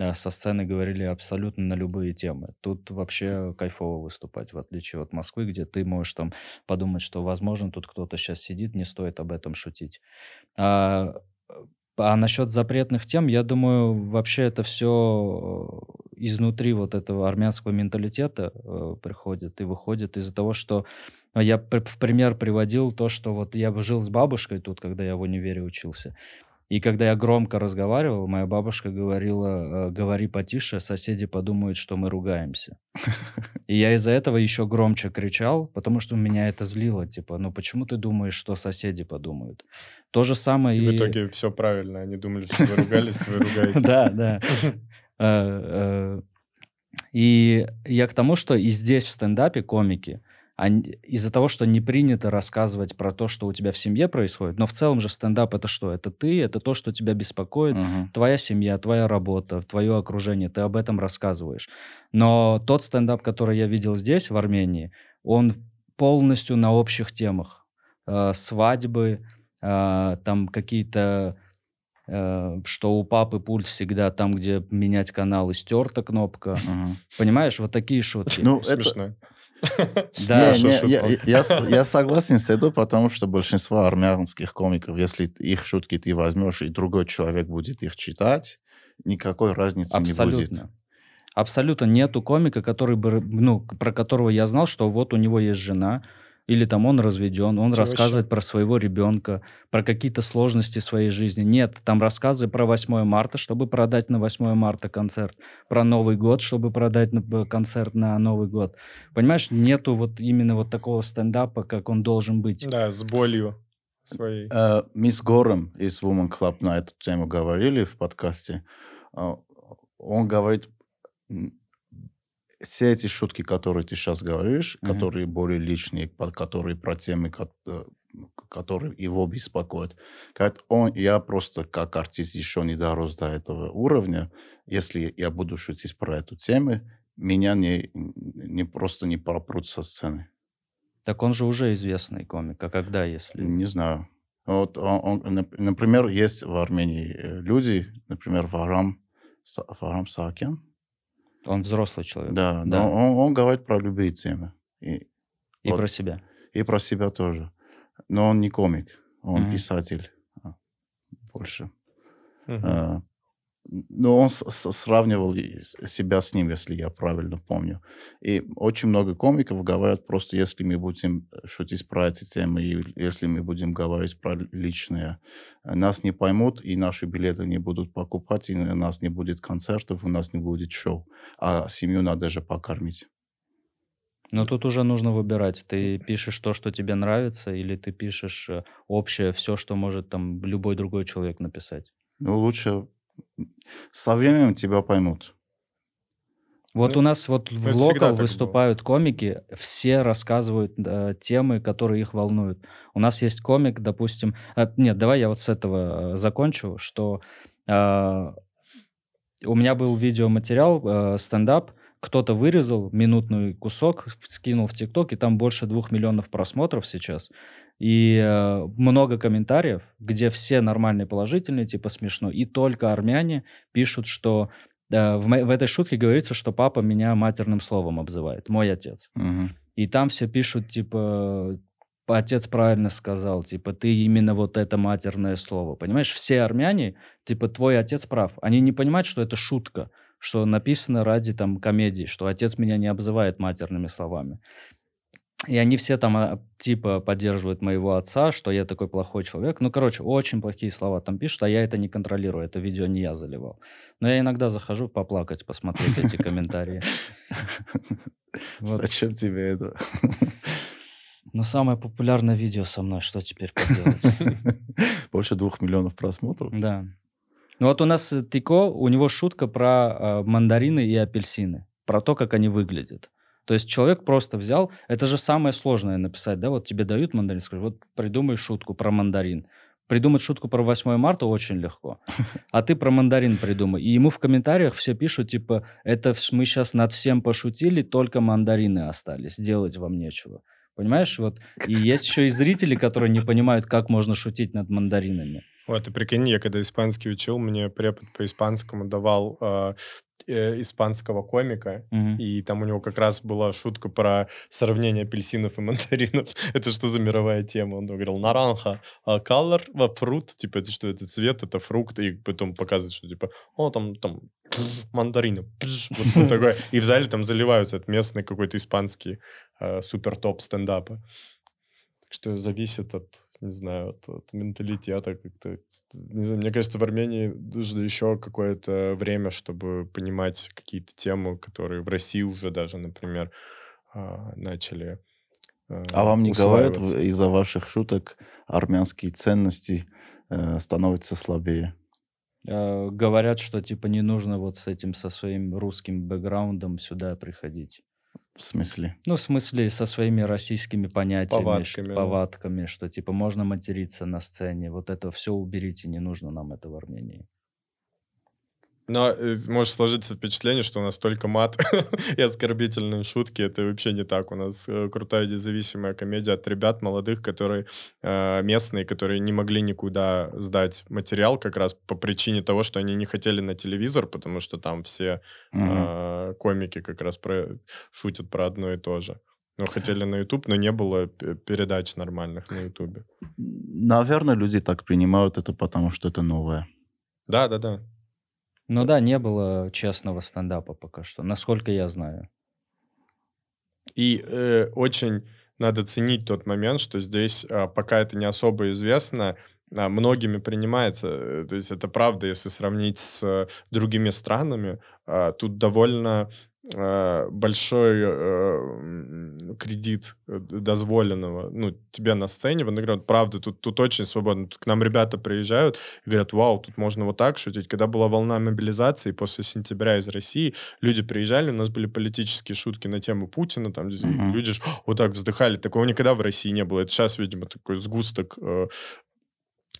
э, со сцены говорили абсолютно на любые темы. Тут вообще кайфово выступать, в отличие от Москвы, где ты можешь там подумать, что, возможно, тут кто-то сейчас сидит, не стоит об этом шутить. А, а насчет запретных тем, я думаю, вообще это все изнутри вот этого армянского менталитета э, приходит и выходит из-за того, что а, я в пример приводил то, что вот я жил с бабушкой тут, когда я в универе учился. И когда я громко разговаривал, моя бабушка говорила, э, говори потише, соседи подумают, что мы ругаемся. И я из-за этого еще громче кричал, потому что меня это злило. Типа, ну почему ты думаешь, что соседи подумают? То же самое И в итоге все правильно. Они думали, что вы ругались, вы ругаетесь. Да, да. Э, э, И я к тому, что и здесь в стендапе комики, ань- из-за того, что не принято рассказывать про то, что у тебя в семье происходит, но в целом же стендап это что? Это ты, это то, что тебя беспокоит, Мгм. твоя семья, твоя работа, твое окружение, ты об этом рассказываешь. Но тот стендап, который я видел здесь, в Армении, он полностью на общих темах. Э, свадьбы, э, там какие-то, э, что у папы пульт всегда там, где менять каналы, стерта кнопка. Мгм. Понимаешь, вот такие шутки. Ну, это... Смешно. Да, я, согласен с этим, потому что большинство армянских комиков, если их шутки ты возьмешь, и другой человек будет их читать, никакой разницы не будет. Абсолютно. Абсолютно нету комика, который бы, ну, про которого я знал, что вот у него есть жена, или там он разведен, он Это рассказывает про своего ребенка, про какие-то сложности своей жизни. Нет, там рассказы про 8 марта, чтобы продать на 8 марта концерт, про Новый год, чтобы продать на- б- концерт на Новый год. Понимаешь, нету вот именно вот такого стендапа, как он должен быть. Да, с болью своей. Э, Мы с Гором из Woman Club на эту тему говорили в подкасте. Э, Он говорит, все эти шутки, которые ты сейчас говоришь, Мгм. которые более личные, которые про темы, э, которые его беспокоят. Говорит, он, я просто как артист еще не дорос до этого уровня. Если я буду шутить про эту тему, меня не, не просто не пропрут со сцены. Так он же уже известный комик, а когда, если... Не знаю. Вот он, он, нап- например, есть в Армении э, люди, например, Варам, Варам Саакян. Он взрослый человек. Да, Да. но он, он говорит про любые темы. И, И вот. про себя. и про себя тоже. Но он не комик, он Мгм. писатель а, больше. Мгм. А, Но он сравнивал себя с ним, если я правильно помню. И очень много комиков говорят просто, если мы будем шутить про эти темы, и если мы будем говорить про личное, нас не поймут, и наши билеты не будут покупать, и у нас не будет концертов, у нас не будет шоу. А семью надо же покормить. Но тут уже нужно выбирать. Ты пишешь то, что тебе нравится, или ты пишешь э, общее, все, что может там любой другой человек написать. Ну, лучше со временем тебя поймут. Вот Ну, у нас вот в локал так было. выступают комики, все рассказывают э, темы, которые их волнуют. У нас есть комик, допустим... а, нет, давай я вот с этого э, закончу, что э, у меня был видеоматериал, э, стендап, кто-то вырезал минутный кусок, скинул в ТикТок, и там больше двух миллионов просмотров сейчас. И э, много комментариев, где все нормальные, положительные, типа смешно. И только армяне пишут, что э, в, в этой шутке говорится, что папа меня матерным словом обзывает, мой отец. Мгм. И там все пишут, типа, отец правильно сказал, типа, ты именно вот это матерное слово. Понимаешь, все армяне, типа, твой отец прав. Они не понимают, что это шутка, что написано ради там комедии, что отец меня не обзывает матерными словами. И они все там, а, типа, поддерживают моего отца, что я такой плохой человек. Ну, короче, очень плохие слова там пишут, а я это не контролирую. Это видео не я заливал. Но я иногда захожу поплакать, посмотреть эти комментарии. Зачем тебе это? Ну, самое популярное видео со мной, что теперь поделать? Больше двух миллионов просмотров. Да. Ну вот у нас э, Тико, у него шутка про э, мандарины и апельсины, про то, как они выглядят. То есть человек просто взял, это же самое сложное написать, да, вот тебе дают мандарин, скажи, вот придумай шутку про мандарин. Придумать шутку про 8 марта очень легко. А ты про мандарин придумай. И ему в комментариях все пишут, типа, это мы сейчас над всем пошутили, только мандарины остались, делать вам нечего. Понимаешь, вот. И есть еще и зрители, которые не понимают, как можно шутить над мандаринами. Вот, ты прикинь, я когда испанский учил, мне препод по испанскому давал э, э, испанского комика, Мгм. и там у него как раз была шутка про сравнение апельсинов и мандаринов. это что за мировая тема? Он говорил, наранха, а color, а фрукт, типа, это что, это цвет, это фрукт, и потом показывает, что типа, о, там, там, мандарины, вот, такое. И в зале там заливаются, это местный какой-то испанский э, супер топ стендапа. Так что зависит от, не знаю, от, от менталитета как-то. Не знаю, мне кажется, в Армении нужно еще какое-то время, чтобы понимать какие-то темы, которые в России уже даже, например, а, начали э, А вам не говорят, из-за ваших шуток армянские ценности э, становятся слабее? Э, говорят, что типа не нужно вот с этим, со своим русским бэкграундом сюда приходить. В смысле? Ну, в смысле, со своими российскими понятиями, Повадками, да. повадками, что типа можно материться на сцене. Вот это все уберите, не нужно нам это в Армении. Но э, может сложиться впечатление, что у нас только мат и оскорбительные шутки. Это вообще не так. У нас э, крутая независимая комедия от ребят молодых, которые э, местные, которые не могли никуда сдать материал как раз по причине того, что они не хотели на телевизор, потому что там все э, комики как раз про, шутят про одно и то же. Но хотели на YouTube, но не было передач нормальных на YouTube. Наверное, люди так принимают это, потому что это новое. Да, да, да. Ну да, не было честного стендапа пока что, насколько я знаю. И э, очень надо ценить тот момент, что здесь, а, пока это не особо известно, а, многими принимается. Э, То есть это правда, если сравнить с э, другими странами, а, тут довольно большой э, кредит э, дозволенного, ну, тебе на сцене, вот, например, вот правда, тут, тут очень свободно. Тут к нам ребята приезжают и говорят, вау, тут можно вот так шутить. Когда была волна мобилизации после сентября из России, люди приезжали, у нас были политические шутки на тему Путина, там Мгм. люди ж вот так вздыхали. Такого никогда в России не было. Это сейчас, видимо, такой сгусток э,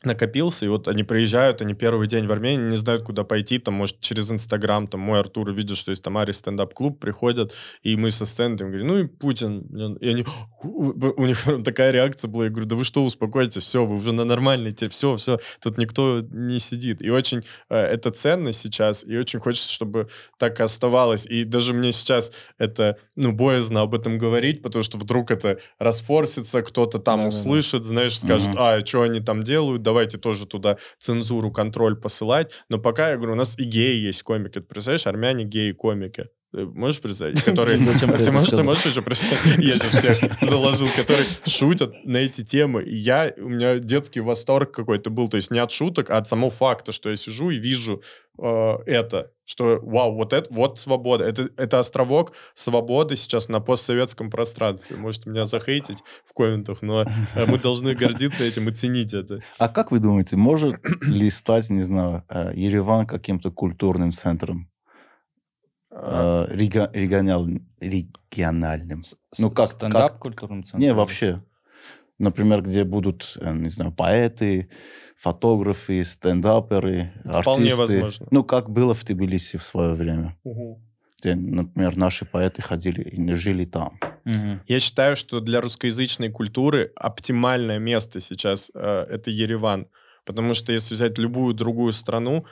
накопился, и вот они приезжают, они первый день в Армении, не знают, куда пойти, там, может, через Инстаграм, там, мой Артур видит, что есть Тамаре стендап-клуб, приходят, и мы со стендом говорим, ну и Путин, блин». и они, у них такая реакция была, я говорю, да вы что, успокойтесь, все, вы уже на нормальной, те, все, все, тут никто не сидит, и очень э, это ценно сейчас, и очень хочется, чтобы так и оставалось, и даже мне сейчас это, ну, боязно об этом говорить, потому что вдруг это расфорсится, кто-то там Да-да-да. услышит, знаешь, скажет, Мгм. а, что они там делают, давайте тоже туда цензуру, контроль посылать. Но пока, я говорю, у нас и геи есть комики. Ты представляешь, армяне геи-комики. Ты можешь представить? Которые... Ты можешь, ты можешь еще представить? Я же всех заложил, которые шутят на эти темы. И я, у меня детский восторг какой-то был. То есть не от шуток, а от самого факта, что я сижу и вижу э, это. Что, вау, вот это, вот свобода. Это, это островок свободы сейчас на постсоветском пространстве. Можете меня захейтить в комментах, но э, мы должны гордиться этим и ценить это. А как вы думаете, может ли стать, не знаю, э, Ереван каким-то культурным центром? А, э, рега- регионал- региональным? С- Ну, как- Стендап как- культурным центром? Не, вообще. Например, где будут, э, не знаю, поэты, фотографы, стендаперы, Вполне артисты. возможно. Ну, как было в Тбилиси в свое время. Где, например, наши поэты ходили и жили там. Мгм. Я считаю, что для русскоязычной культуры оптимальное место сейчас э, это Ереван. Потому что если взять любую другую страну,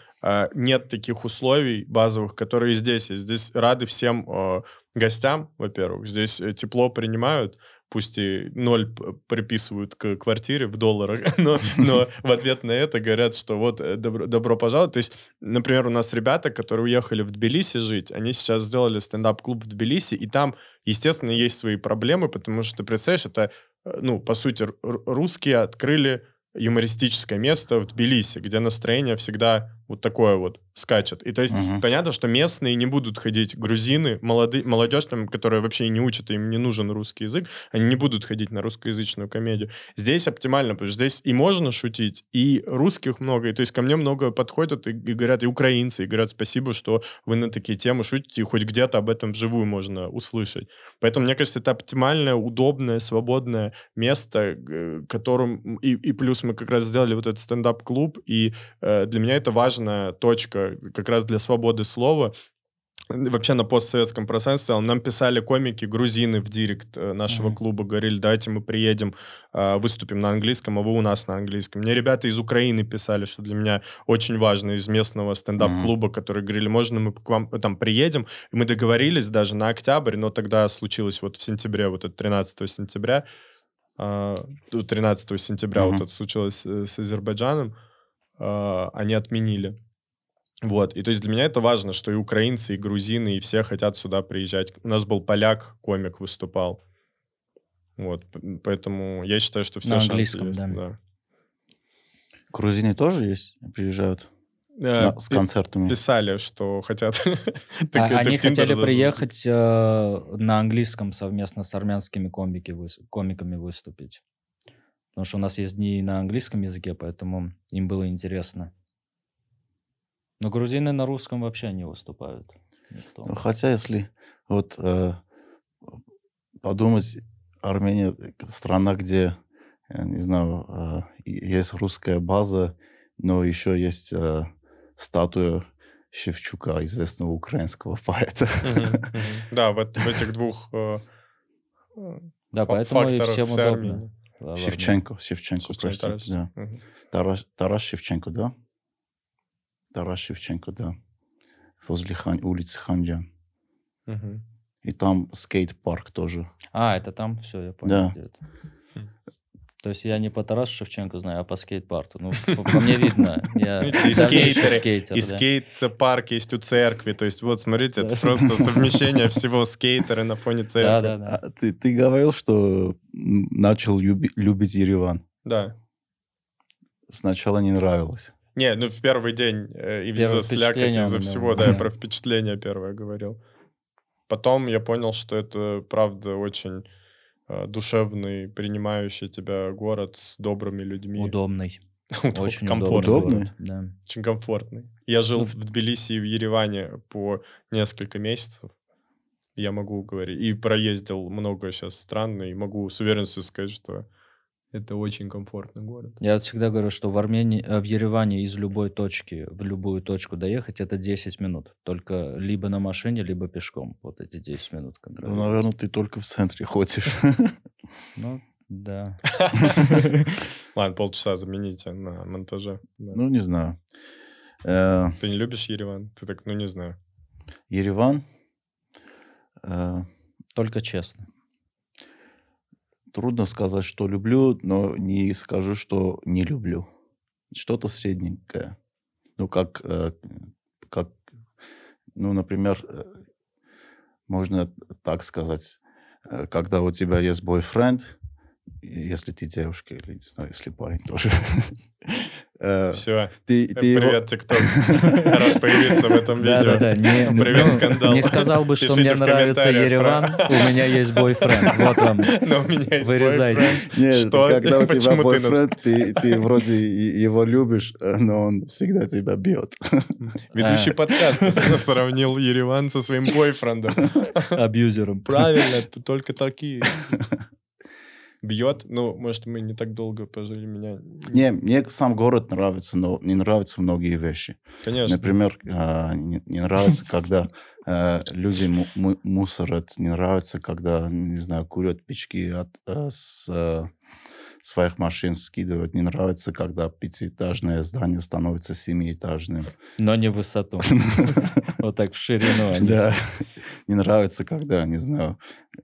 нет таких условий базовых, которые здесь есть. Здесь рады всем э, гостям, во-первых. Здесь э, тепло принимают, пусть и ноль приписывают к квартире в долларах, но, но в ответ на это говорят, что вот э, добро, добро пожаловать. То есть, например, у нас ребята, которые уехали в Тбилиси жить, они сейчас сделали стендап-клуб в Тбилиси, и там, естественно, есть свои проблемы, потому что, ты представляешь, это, э, ну, по сути, русские открыли юмористическое место в Тбилиси, где настроение всегда вот такое вот скачет. И то есть Мгм. понятно, что местные не будут ходить, грузины, молодые, молодежь, там, которая вообще не учат, им не нужен русский язык, они не будут ходить на русскоязычную комедию. Здесь оптимально, потому что здесь и можно шутить, и русских много, и то есть ко мне много подходят и, и говорят, и украинцы, и говорят, спасибо, что вы на такие темы шутите, и хоть где-то об этом вживую можно услышать. Поэтому, мне кажется, это оптимальное, удобное, свободное место, которым... И, и плюс мы как раз сделали вот этот стендап-клуб, и э, для меня это важная точка как раз для свободы слова. Вообще на постсоветском пространстве нам писали комики грузины в директ э, нашего Мгм. клуба, говорили, давайте мы приедем, э, выступим на английском, а вы у нас на английском. Мне ребята из Украины писали, что для меня очень важно, из местного стендап-клуба, которые говорили, можно мы к вам э, там приедем. И мы договорились даже на октябрь, но тогда случилось вот в сентябре, вот это 13 сентября, а, ну, 13 сентября Мгм. вот это случилось э, с Азербайджаном, а, они отменили. Вот, и то есть для меня это важно, что и украинцы, и грузины, и все хотят сюда приезжать. У нас был поляк, комик выступал. Вот, поэтому я считаю, что все На шансы английском, есть, да. да. Грузины тоже есть? Приезжают Э, на- с концертами? Писали, что хотят. А- Они хотели приехать э, на английском совместно с армянскими комики комиками выступить. Потому что у нас есть дни на английском языке, поэтому им было интересно. Но грузины на русском вообще не выступают. Никто. Ну, Хотя, если вот э, подумать, Армения страна, где, я не знаю, э, есть русская база, но еще есть э, статуя Шевчука, известного украинского поэта. Да, в, эт- в этих двух э, Да, поэтому и всем удобно. Армении. Шевченко, Шевченко, Шевченко, простите, Тарас. да. Мгм. Тарас, Тарас Шевченко, да? Тарас Шевченко, да. Возле Хан- улицы Ханджан. Мгм. И там скейт-парк тоже. А, это там все, я понял. Да. То есть я не по Тарасу Шевченко знаю, а по скейт-парку. Ну, по, по мне видно. Я Видите, и скейтеры, скейтер, И да. скейт-парк есть у церкви. То есть, вот, смотрите, это Да. просто совмещение всего скейтеры на фоне Да, церкви. да, да. А ты, ты говорил, что начал люби- любить Ереван. Да. Сначала не нравилось. Не, ну в первый день э, и из-за слякоти, из-за меня всего, да, я Да. про впечатление первое говорил. Потом я понял, что это правда очень э, душевный, принимающий тебя город с добрыми людьми. Удобный. Удоб- Очень комфортный. удобный. Удобный? город, Да. Очень комфортный. Я жил Ну, в Тбилиси и в Ереване по несколько месяцев. Я могу говорить. И проездил много сейчас стран, и могу с уверенностью сказать, что это очень комфортный город. Я вот всегда говорю, что в Армении, э, в Ереване из любой точки в любую точку доехать это 10 минут. Только либо на машине, либо пешком. Вот эти 10 минут Ну, наверное, ты только в центре ходишь. Ну, да. Ладно, полчаса замените на монтаже. Ну, не знаю. Э, Ты не любишь Ереван? Ты так, ну не знаю. Ереван. э, Только честно. Трудно сказать, что люблю, но не скажу, что не люблю. Что-то средненькое. Ну, как, э, как ну, например, э, можно так сказать, э, когда у тебя есть бойфренд, если ты девушка, или, не знаю, если парень тоже, э, Все. ты, ты Привет, ТикТок. Рад появиться в этом видео. да, да. Не, Привет, ну, скандал. не сказал бы, что Пишите мне нравится Ереван, про- у меня есть бойфренд. Вот вам. Но у меня есть Вырезайте. Нет, Что? когда у тебя Почему ты нас- бойфренд, ты, ты вроде его любишь, э, но он всегда тебя бьет. Ведущий А. подкаста сравнил Ереван со своим бойфрендом. Абьюзером. Правильно, только такие. Бьет. Ну, может, мы не так долго пожили меня. Не, мне сам город нравится, но не нравятся многие вещи. Конечно. Например, а, не, не нравится, когда э, люди му- му- мусорят, не нравится, когда, не знаю, курят печки от, э, с э, своих машин скидывают. Не нравится, когда пятиэтажное здание становится семиэтажным. Но не в высоту. Вот так в ширину. Да. Не нравится, когда, не знаю,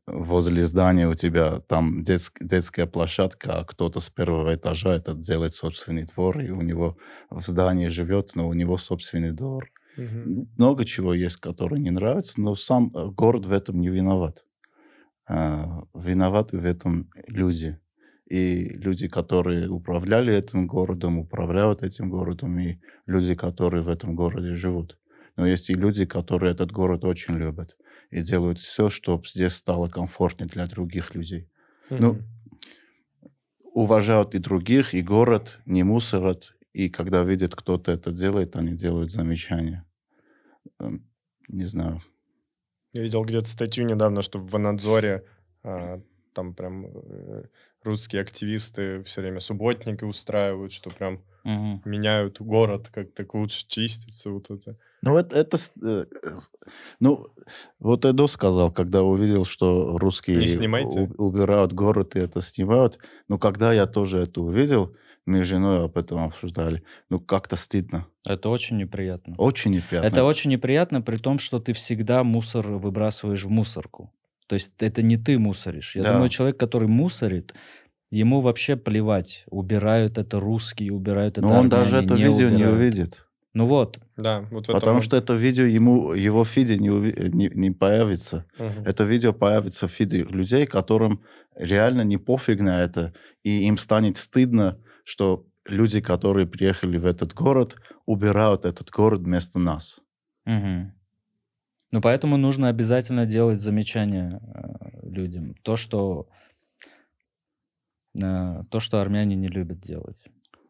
возле здания у тебя там детск- детская площадка, а кто-то с первого этажа это делает собственный двор, и у него в здании живет, но у него собственный двор. Много чего есть, которые не нравятся, но сам э, город в этом не виноват. А, Виноваты в этом люди. И люди, которые управляли этим городом, управляют этим городом, и люди, которые в этом городе живут. Но есть и люди, которые этот город очень любят и делают все, чтобы здесь стало комфортнее для других людей. Ну, Мгм. Уважают и других, и город, не мусорят. И когда видят, кто-то это делает, они делают замечания. Эм, Не знаю. Я видел где-то статью недавно, что в Ванадзоре а, там прям э, русские активисты все время субботники устраивают, что прям Мгм. меняют город, как-то лучше чистится вот это. Ну, это, это ну, вот Эдо сказал, когда увидел, что русские Не снимайте. убирают город и это снимают. Ну, когда я тоже это увидел, мы с женой об этом обсуждали. Ну, как-то стыдно. Это очень неприятно. Очень неприятно. Это очень неприятно, при том, что ты всегда мусор выбрасываешь в мусорку. То есть это не ты мусоришь. Я Да. думаю, человек, который мусорит, ему вообще плевать, убирают это русские, убирают это Но он даже это видео не убирают. увидит. Ну вот, Да, вот. Потому он- что это видео ему, его в фиде не, уви- не, не появится. Мгм. Это видео появится в фиде людей, которым реально не пофиг на это, и им станет стыдно, что люди, которые приехали в этот город, убирают этот город вместо нас. Мгм. Ну, поэтому нужно обязательно делать замечания э, людям. То, что э, то, что армяне не любят делать.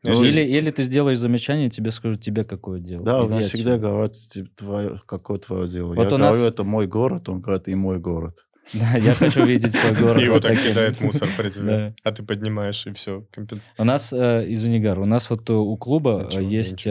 Ну, или, или ты сделаешь замечание, тебе скажут, тебе какое дело. Да, у нас всегда отсюда. говорят, типа, твое, какое твое дело. Вот Я у нас- говорю, это мой город, он говорит, и мой город. Да, я хочу видеть свой город. И его вот так кидает мусор при тебе. А ты поднимаешь, и все, компенсация. У нас, э, извини, Гар, у нас вот у клуба есть.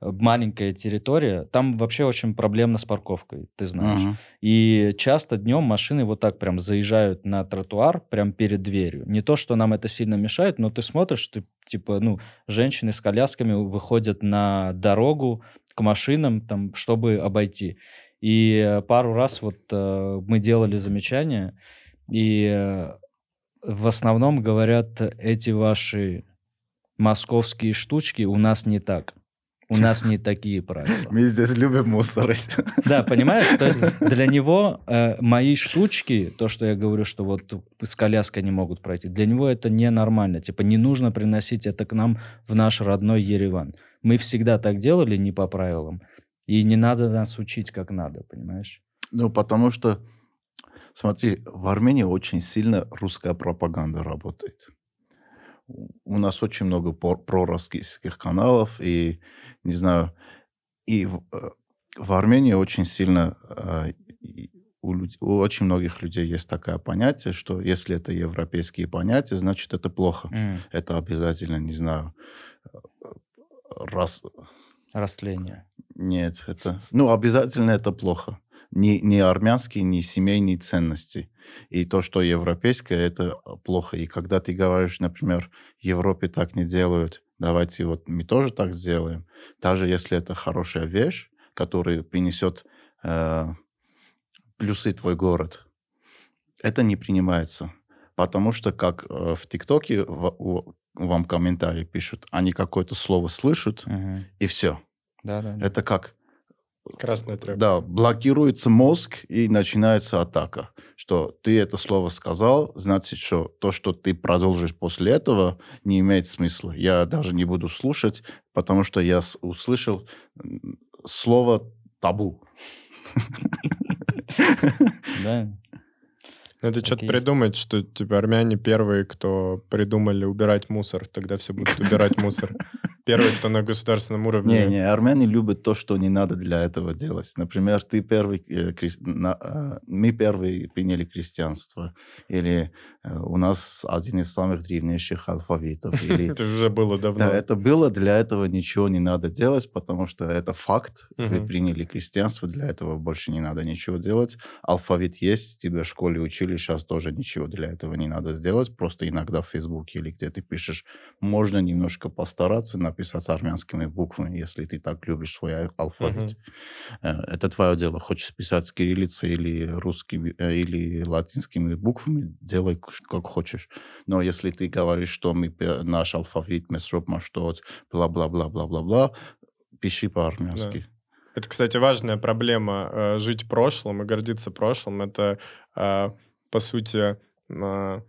Маленькая территория. Там вообще очень проблемно с парковкой, ты знаешь. Мгм. И часто днем машины вот так прям заезжают на тротуар, прям перед дверью. Не то, что нам это сильно мешает, но ты смотришь, ты, типа, ну, женщины с колясками выходят на дорогу к машинам, там, чтобы обойти. И э, пару раз вот э, мы делали замечания, и э, в основном говорят, эти ваши московские штучки у нас не так. У нас не такие правила. Мы здесь любим мусорить. Да, понимаешь? То есть для него э, мои штучки, то, что я говорю, что вот с коляской не могут пройти, для него это ненормально. Типа не нужно приносить это к нам в наш родной Ереван. Мы всегда так делали не по правилам. И не надо нас учить как надо, понимаешь? Ну, потому что, смотри, в Армении очень сильно русская пропаганда работает. У нас очень много пророссийских каналов, и, не знаю, и в, э, в Армении очень сильно, э, у, люд- у очень многих людей есть такое понятие, что если это европейские понятия, значит, это плохо. М, Это обязательно, не знаю, э, раз, Растление. нет, это... Ну, обязательно это плохо. Не, не армянские, не семейные ценности. И то, что европейское, это плохо. И когда ты говоришь, например, в Европе так не делают, давайте вот мы тоже так сделаем. Даже если это хорошая вещь, которая принесет э, плюсы твой город, это не принимается. Потому что, как э, в ТикТоке вам комментарии пишут, они какое-то слово слышат, Мгм. и все. Да, да. да. Это как? Красная тряпка. Да, блокируется мозг и начинается атака. Что ты это слово сказал, значит, что то, что ты продолжишь после этого, не имеет смысла. Я даже не буду слушать, потому что я услышал слово табу. Да. Надо что-то придумать, что типа армяне первые, кто придумали убирать мусор. Тогда все будут убирать мусор. Первые, кто на государственном уровне. Не, не, армяне любят то, что не надо для этого делать. Например, ты первый, э, крес- на- э, мы первые приняли крестьянство, или у нас один из самых древнейших алфавитов, или Это уже было давно. Да, это было, для этого ничего не надо делать, потому что это факт. Вы Мгм. приняли крестьянство, для этого больше не надо ничего делать. Алфавит есть, тебя в школе учили, сейчас тоже ничего для этого не надо сделать. Просто иногда в Фейсбуке или где ты пишешь, можно немножко постараться написать армянскими буквами, если ты так любишь свой а- алфавит. Э, Это твое дело. Хочешь писать с кириллицей или русскими, э, или латинскими буквами, делай как хочешь. Но если ты говоришь, что мы, наш алфавит, месроп, маштот, бла-бла-бла-бла-бла-бла, пиши по-армянски. Это, кстати, важная проблема э, жить прошлым и гордиться прошлым. Это, э, по сути, э,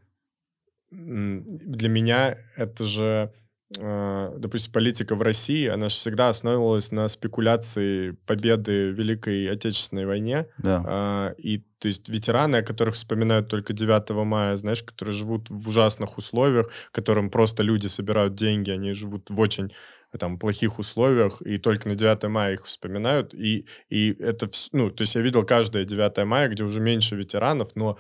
м, для меня это же, допустим, политика в России, она же всегда основывалась на спекуляции победы в Великой Отечественной войне. Да. А, и то есть ветераны, о которых вспоминают только 9 мая, знаешь, которые живут в ужасных условиях, которым просто люди собирают деньги, они живут в очень там плохих условиях, и только на 9 мая их вспоминают, и, и это, ну, то есть я видел каждое 9 мая, где уже меньше ветеранов, но а,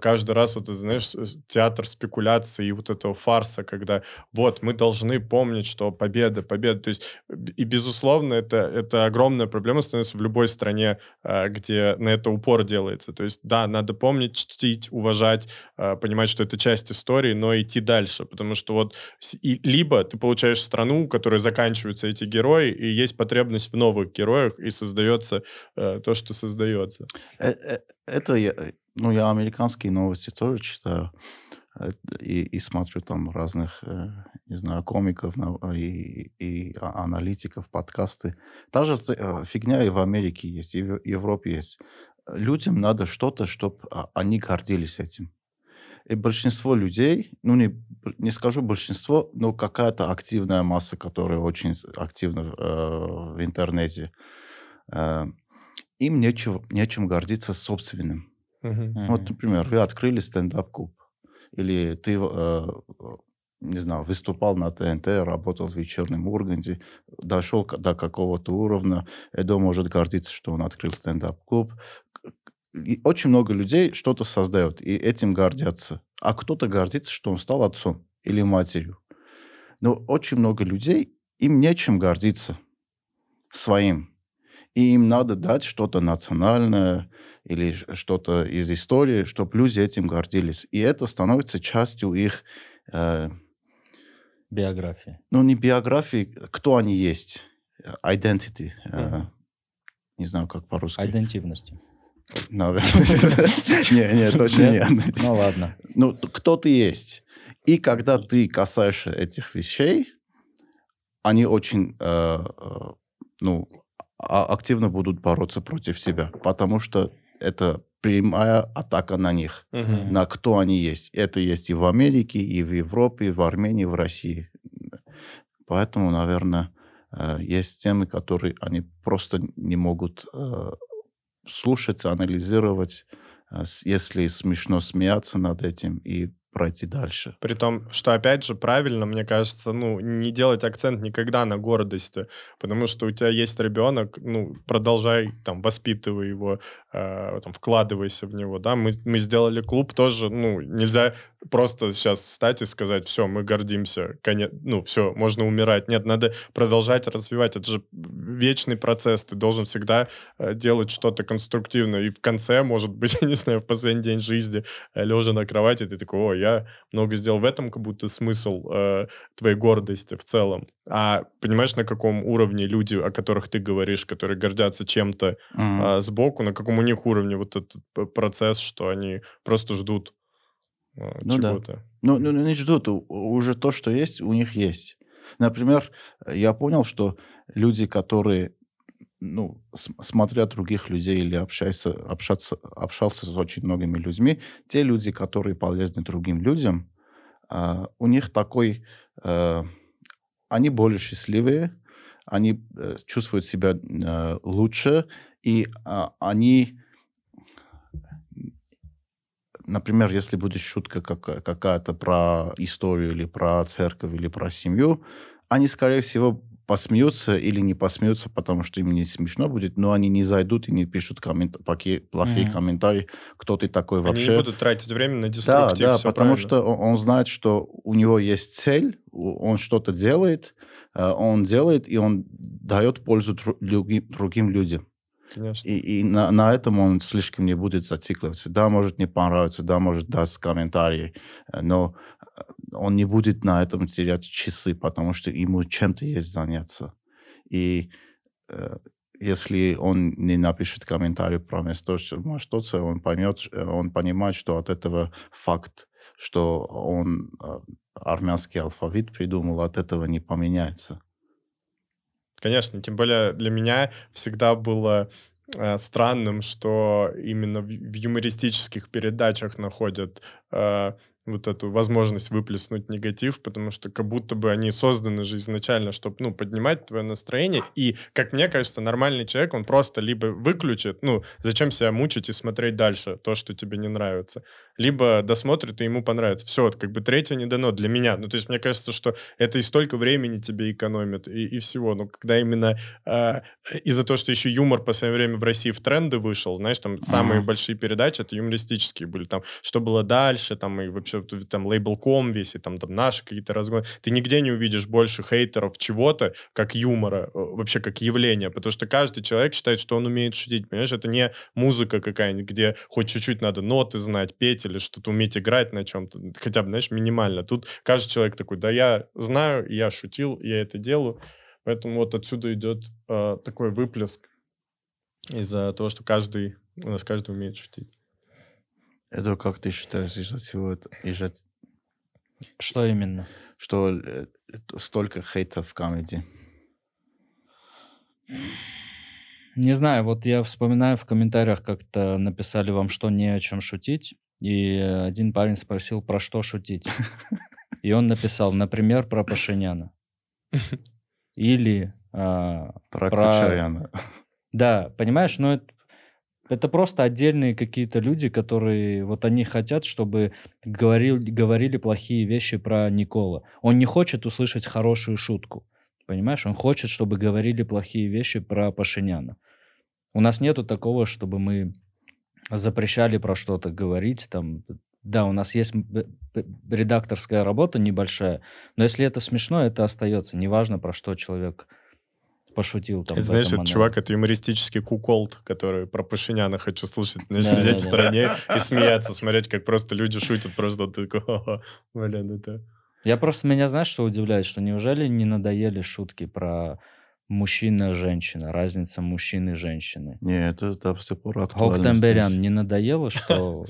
каждый раз вот, знаешь, театр спекуляции и вот этого фарса, когда вот мы должны помнить, что победа, победа, то есть и безусловно это, это огромная проблема становится в любой стране, а, где на это упор делается. То есть, да, надо помнить, чтить, уважать, а, понимать, что это часть истории, но идти дальше. Потому что вот и, либо ты получаешь страну, у которой заканчиваются эти герои, и есть потребность в новых героях, и создается э, то, что создается. Э, э, Это я, ну, я американские новости тоже читаю э, и, и смотрю там разных, э, не знаю, комиков на- и, и а- аналитиков, подкасты. Та же э, фигня и в Америке есть, и в Европе есть. Людям надо что-то, чтобы они гордились этим. И большинство людей, ну не, не скажу большинство, но какая-то активная масса, которая очень активна э, в интернете, э, им нечего, нечем гордиться собственным. Мгм. Вот, например, вы открыли стендап-клуб, или ты, э, не знаю, выступал на ТНТ, работал в вечернем Урганте, дошел до какого-то уровня, Эдо может гордиться, что он открыл стендап-клуб. И очень много людей что-то создает, и этим гордятся. А кто-то гордится, что он стал отцом или матерью. Но очень много людей, им нечем гордиться своим. И им надо дать что-то национальное или что-то из истории, чтобы люди этим гордились. И это становится частью их, э, Биография. ну, не биографии, кто они есть, э, identity. э, Мгм. не знаю, как по-русски. Идентивности. Наверное. Не, не, точно нет. Ну ладно. Ну, кто ты есть. И когда ты касаешься этих вещей, они очень, э, э, ну, активно будут бороться против тебя, потому что это прямая атака на них, Мгм. на кто они есть. Это есть и в Америке, и в Европе, и в Армении, и в России. Поэтому, наверное, э, есть темы, которые они просто не могут э, слушать, анализировать, э, если смешно смеяться над этим и пройти дальше. При том, что, опять же, правильно, мне кажется, ну, не делать акцент никогда на гордости, потому что у тебя есть ребенок, ну, продолжай, там, воспитывай его, э, там, вкладывайся в него, да, мы, мы сделали клуб тоже, ну, нельзя просто сейчас встать и сказать, все, мы гордимся, конец, ну, все, можно умирать. Нет, надо продолжать развивать, это же вечный процесс, ты должен всегда э, делать что-то конструктивное, и в конце, может быть, я не знаю, в последний день жизни, э, лежа на кровати, ты такой, о, я много сделал в этом, как будто смысл э, твоей гордости в целом. А понимаешь, на каком уровне люди, о которых ты говоришь, которые гордятся чем-то Мгм. а, сбоку, на каком у них уровне вот этот процесс, что они просто ждут а, Ну да. чего-то. Ну, ну, не ждут, у- уже то, что есть, у них есть. Например, э, я понял, что люди, которые, ну, смотря других людей или общаются, общаться, общался с очень многими людьми, те люди, которые полезны другим людям, а, у них такой, э, они более счастливые, они э, чувствуют себя э, лучше, и а, они например, если будет шутка кака- какая-то про историю или про церковь или про семью, они, скорее всего, посмеются или не посмеются, потому что им не смешно будет, но они не зайдут и не пишут коммент- плохие, Мгм. комментарии, кто ты такой Они вообще. не будут тратить время на Да, деструктив, да, всё потому правильно. что он, он знает, что у него есть цель, он что-то делает, э, он делает, и он дает пользу дру- люги- другим людям. Конечно. И, и на, на этом он слишком не будет зацикливаться. Да, может не понравиться, да, может даст комментарии, э, но э, он не будет на этом терять часы, потому что ему чем-то есть заняться. И э, если он не напишет комментарий про место, что что он поймет, э, он понимает, что от этого факт, что он армянский алфавит придумал, от этого не поменяется. Конечно, тем более для меня всегда было э, странным, что именно в, юмористических передачах находят э, вот эту возможность выплеснуть негатив, потому что как будто бы они созданы же изначально, чтобы, ну, поднимать твое настроение. И, как мне кажется, нормальный человек, он просто либо выключит, ну, зачем себя мучить и смотреть дальше то, что тебе не нравится, либо досмотрит, и ему понравится. Все, как бы третье не дано для меня. Ну, то есть мне кажется, что это и столько времени тебе экономит, и, и всего. Но когда именно э, из-за того, что еще юмор в последнее время в России в тренды вышел, знаешь, там самые Ага. большие передачи, это юмористические были, там, что было дальше, там, и вообще вот там лейбл.ком весь, и там, там наши какие-то разгоны. Ты нигде не увидишь больше хейтеров чего-то, как юмора, э, вообще как явления, потому что каждый человек считает, что он умеет шутить, понимаешь, это не музыка какая-нибудь, где хоть чуть-чуть надо ноты знать, петь или что-то уметь играть на чем-то, хотя бы, знаешь, минимально. Тут каждый человек такой, да, я знаю, я шутил, я это делаю, поэтому вот отсюда идет э, такой выплеск из-за того, что каждый, у нас каждый умеет шутить. Это как ты считаешь из-за всего этого, из-за Что именно? что э, столько хейта в комедии? Не знаю, вот я вспоминаю, в комментариях как-то написали вам, что не о чем шутить. И один парень спросил, про что шутить. И он написал, например, про Пашиняна. Или... а, Про, Про- Кучеряна. Да, понимаешь, но это, это просто отдельные какие-то люди, которые вот они хотят, чтобы говорил, говорили плохие вещи про Никола. Он не хочет услышать хорошую шутку, понимаешь? Он хочет, чтобы говорили плохие вещи про Пашиняна. У нас нету такого, чтобы мы запрещали про что-то говорить, там, да, у нас есть редакторская работа небольшая, но если это смешно, это остается. Неважно, про что человек пошутил там. Это, знаешь, этот чувак, это юмористический куколд, который про Пашиняна хочу слушать, знаешь, Да, сидеть да, в да. стороне и смеяться, смотреть, как просто люди шутят, просто ты такой, блин, это... Я просто, меня знаешь, что удивляет, что неужели не надоели шутки про мужчина, женщина, разница мужчины и женщины? Не, это до сих пор актуально Гоктемберян здесь. не надоело, что,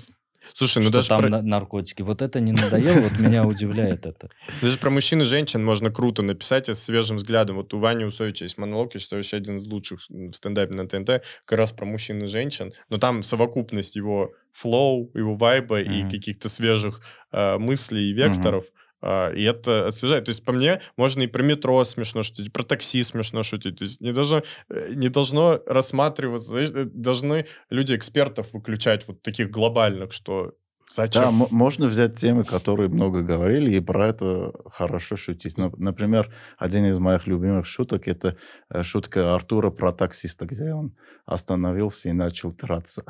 Слушай, ну что даже там про, на- наркотики? Вот это не надоело, вот меня удивляет это. даже про мужчин и женщин можно круто написать с свежим взглядом. Вот у Вани Усовича есть монолог, я считаю, вообще один из лучших в стендапе на ТНТ, как раз про мужчин и женщин. Но там совокупность его флоу, его вайба и каких-то свежих э, мыслей и векторов. А, и это освежает. То есть, по мне, можно и про метро смешно шутить, про такси смешно шутить. То есть, не должно, э, не должно рассматриваться, э, должны люди экспертов выключать вот таких глобальных, что зачем? Да, м- можно взять темы, которые много говорили, и про это хорошо шутить. Нап- Например, один из моих любимых шуток это э, шутка Артура про таксиста, где он остановился и начал драться.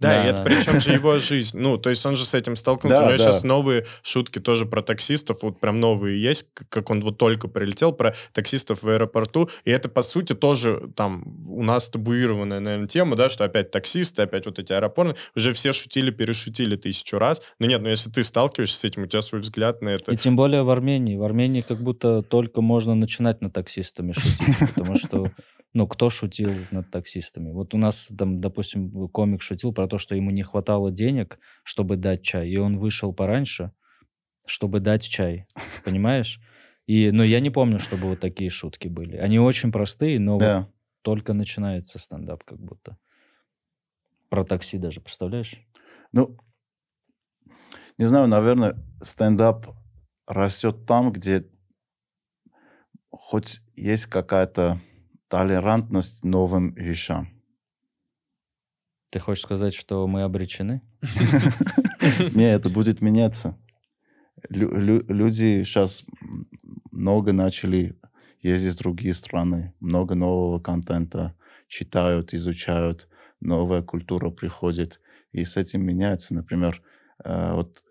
Да, Да, и это да. причем же его жизнь. Ну, то есть он же с этим столкнулся. Да, У него да. сейчас новые шутки тоже про таксистов, вот прям новые есть, как он вот только прилетел, про таксистов в аэропорту. И это, по сути, тоже там у нас табуированная, наверное, тема, да, что опять таксисты, опять вот эти аэропорты. Уже все шутили, перешутили тысячу раз. Но нет, ну если ты сталкиваешься с этим, у тебя свой взгляд на это. И тем более в Армении. В Армении как будто только можно начинать над таксистами шутить, потому что, ну, кто шутил над таксистами? Вот у нас там, допустим, комик шутил про то, что ему не хватало денег, чтобы дать чай, и он вышел пораньше, чтобы дать чай, понимаешь? И, но я не помню, чтобы вот такие шутки были. Они очень простые, но вот Да. только начинается стендап как будто. Про такси даже, представляешь? Ну, не знаю, наверное, стендап растет там, где хоть есть какая-то толерантность новым вещам. Ты хочешь сказать, что мы обречены? Не, это будет меняться. Лю- лю- люди сейчас много начали ездить в другие страны, много нового контента читают, изучают, новая культура приходит, и с этим меняется. Например, э, вот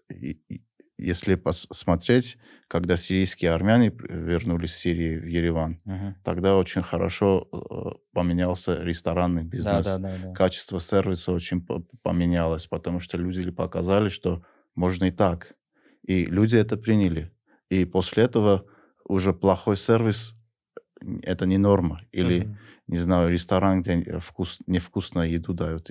если посмотреть, когда сирийские армяне вернулись с Сирии в Ереван, Мгм. тогда очень хорошо э, поменялся ресторанный Да, бизнес да, да, да. качество сервиса очень по- поменялось, потому что люди показали, что можно и так. И люди это приняли. И после этого уже плохой сервис это не норма. Или, Мгм. не знаю, ресторан, где вкус, невкусную еду дают,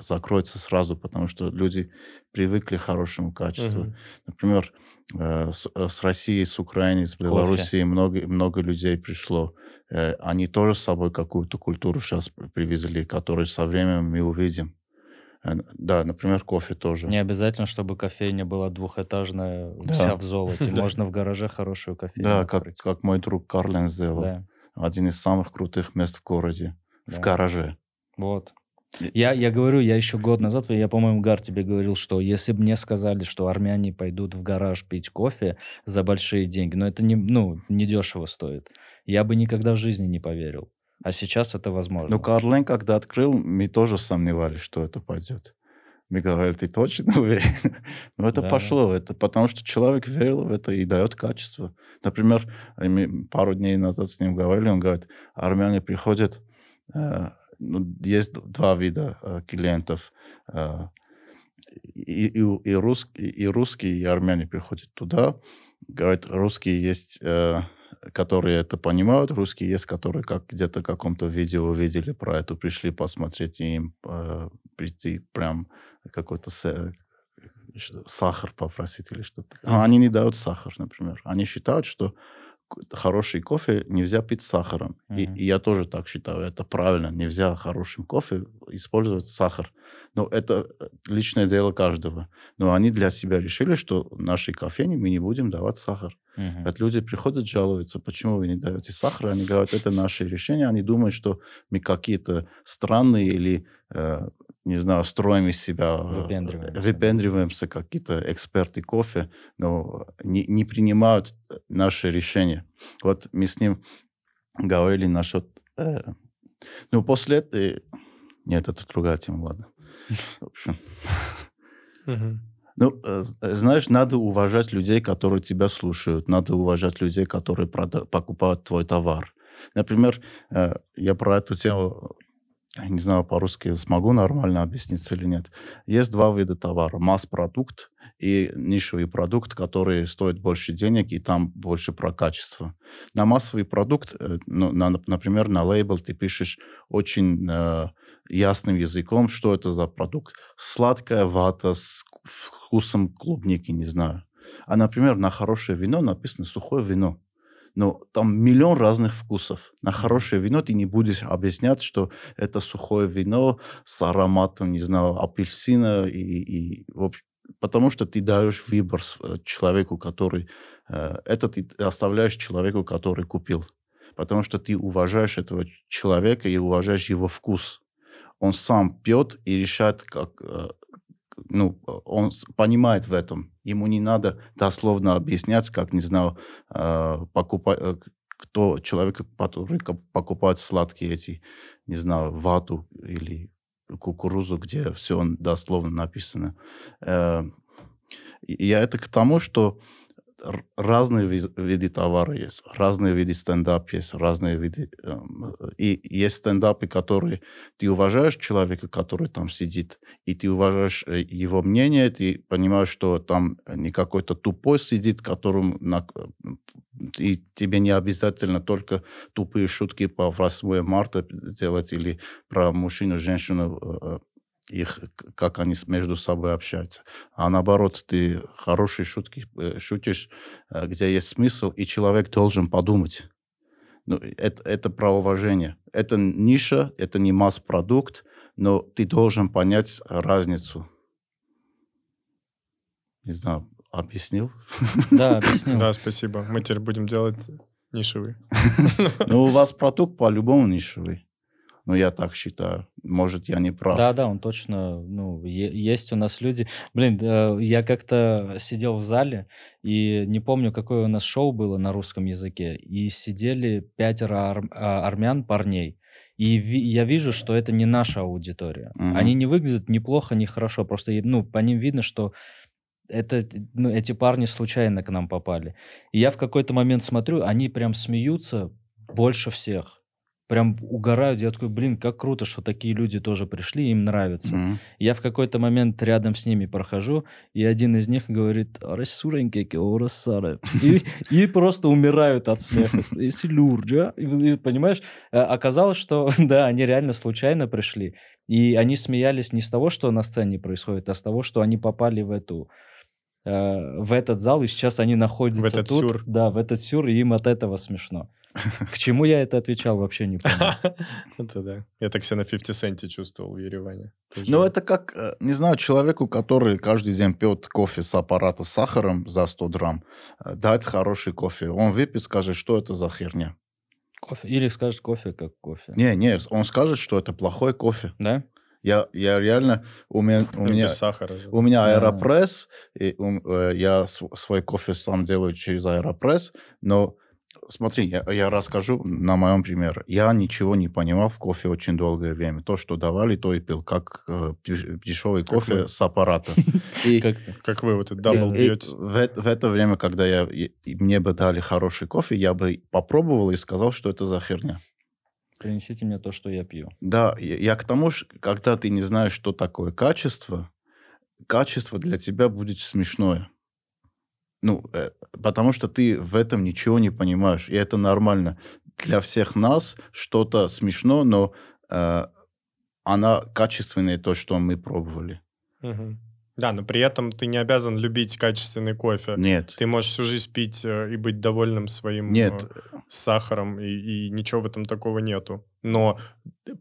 закроется сразу, потому что люди привыкли к хорошему качеству. Мгм. Например, э, с, э, с России, с Украины, с Белоруссии много, много людей пришло. Э, Они тоже с собой какую-то культуру сейчас привезли, которую со временем мы увидим. Да, например, кофе тоже. Не обязательно, чтобы кофейня была двухэтажная, Да. вся в золоте. Можно в гараже хорошую кофейню Да, как, мой друг Карлен сделал. Да, Один из самых крутых мест в городе. В гараже. Вот. Я, я говорю, я еще год назад, я, по-моему, Гар тебе говорил, что если бы мне сказали, что армяне пойдут в гараж пить кофе за большие деньги, но это не, ну, не дешево стоит, я бы никогда в жизни не поверил. А сейчас это возможно. Ну, Карлен, когда открыл, мы тоже сомневались, что это пойдет. Мы говорили, ты точно уверен? Но это Да, пошло. Это потому что человек верил в это и дает качество. Например, мы пару дней назад с ним говорили, он говорит, армяне приходят, э, есть д- два вида э, клиентов. э, и, и, и, рус- и русские, и армяне приходят туда. Говорит, русские есть, э, которые это понимают, русские есть, которые как где-то в каком-то видео увидели про это, пришли посмотреть, и им э, прийти прям какой-то что- сахар попросить или что-то. А они не дают сахар, например. Они считают, что хороший кофе нельзя пить с сахаром. И, Мгм. и я тоже так считаю. Это правильно. Нельзя хорошим кофе использовать сахар. Но это э, личное дело каждого. Но они для себя решили, что в нашей кофейне мы не будем давать сахар. Мгм. Вот люди приходят жалуются, почему вы не даете сахар. Они говорят, это наше решение. Они думают, что мы какие-то странные или, э, не знаю, строим из себя, э, Выпендриваемся. выпендриваемся, какие-то эксперты кофе, но не, не принимают наши решения. Вот мы с ним говорили насчет... э, ну, после этого... Нет, это другая тема, ладно. В общем, ну, э, э, знаешь, надо уважать людей, которые тебя слушают, надо уважать людей, которые прода- покупают твой товар. Например, э, я про эту тему, э, не знаю, по-русски смогу нормально объясниться или нет. Есть два вида товара. Масс-продукт и нишевый продукт, который стоит больше денег, и там больше про качество. На массовый продукт, э, ну, на- например, на лейбл ты пишешь очень э, ясным языком, что это за продукт. Сладкая вата с вкусом клубники, не знаю. А, например, на хорошее вино написано сухое вино. Но там миллион разных вкусов. На хорошее вино ты не будешь объяснять, что это сухое вино с ароматом, не знаю, апельсина. И, и, в общем, потому что ты даешь выбор э, человеку, который... э, это ты оставляешь человеку, который купил. Потому что ты уважаешь этого человека и уважаешь его вкус он сам пьет и решает, как, э, ну, он понимает в этом. Ему не надо дословно объяснять, как, не знаю, э, покупать, э, кто человек, который покупает сладкие эти, не знаю, вату или кукурузу, где все дословно написано. Э, я это к тому, что разные виды товара есть, разные виды стендап есть, разные виды... эм, И есть стендапы, которые ты уважаешь человека, который там сидит, и ты уважаешь э, его мнение, ты понимаешь, что там не какой-то тупой сидит, которому на- и тебе не обязательно только тупые шутки по 8 марта делать или про мужчину, женщину, э, их, как они между собой общаются. А наоборот, ты хорошие шутки э, шутишь, э, где есть смысл, и человек должен подумать. Ну, это, это про уважение. Это ниша, это не масс-продукт, но ты должен понять разницу. Не знаю, объяснил? Да, объяснил. Да, спасибо. Мы теперь будем делать нишевый. Ну, у вас продукт по-любому нишевый. Ну, я так считаю. Может, я не прав. Да, да, он точно, ну, есть у нас люди. Блин, э, я как-то сидел в зале, и не помню, какое у нас шоу было на русском языке, и сидели пятеро ар- а, армян, парней. И ви- я вижу, что это не наша аудитория. Мгм. Они не выглядят ни плохо, ни хорошо. Просто, ну, по ним видно, что это, ну, эти парни случайно к нам попали. И я в какой-то момент смотрю, они прям смеются больше всех. Прям угорают. Я такой, блин, как круто, что такие люди тоже пришли, им нравится. Мгм. Я в какой-то момент рядом с ними прохожу, и один из них говорит, «Арасуреньки, орасары». И, и просто умирают от смеха. И силюрджа. Понимаешь, Э, оказалось, что да, они реально случайно пришли. И они смеялись не с того, что на сцене происходит, а с того, что они попали в эту э, в этот зал, и сейчас они находятся этот тут. сюр. Да, в этот сюр, и им от этого смешно. К чему я это отвечал, вообще не помню. Это да. Я так себя на 50 центе чувствовал в Ереване. Ну, это как, э, не знаю, человеку, который каждый день пьет кофе с аппарата с сахаром за 100 грамм, э, дать хороший кофе. Он выпьет, скажет, что это за херня. Кофе. Или скажешь кофе как кофе. Не, не, он скажет, что это плохой кофе. Да? Я, я реально, у меня, у меня, без сахара же. у меня аэропресс, и у- э, я св- свой кофе сам делаю через аэропресс, но смотри, я, я расскажу на моем примере. Я ничего не понимал в кофе очень долгое время. То, что давали, то и пил, как э, дешевый Как кофе вы. с аппарата. И. Как вы вот этот double пьете. в, в это время, когда я, и- мне бы дали хороший кофе, я бы попробовал и сказал, что это за херня. Принесите мне то, что я пью. Да, я, я к тому, ш- когда ты не знаешь, что такое качество, качество для тебя будет смешное. Ну, э, потому что ты в этом ничего не понимаешь, и это нормально. Для всех нас что-то смешно, но э, она качественная, то, что мы пробовали. Мгм. Да, но при этом ты не обязан любить качественный кофе. Нет, Ты можешь всю жизнь пить э, и быть довольным своим нет, э, с сахаром, и, и ничего в этом такого нету. Но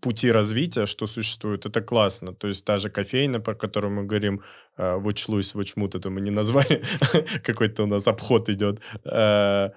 пути развития, что существует, это классно. То есть та же кофейня, про которую мы говорим, э, Вучлусь, Вучмут, это мы не назвали, какой-то у нас обход идет. Э,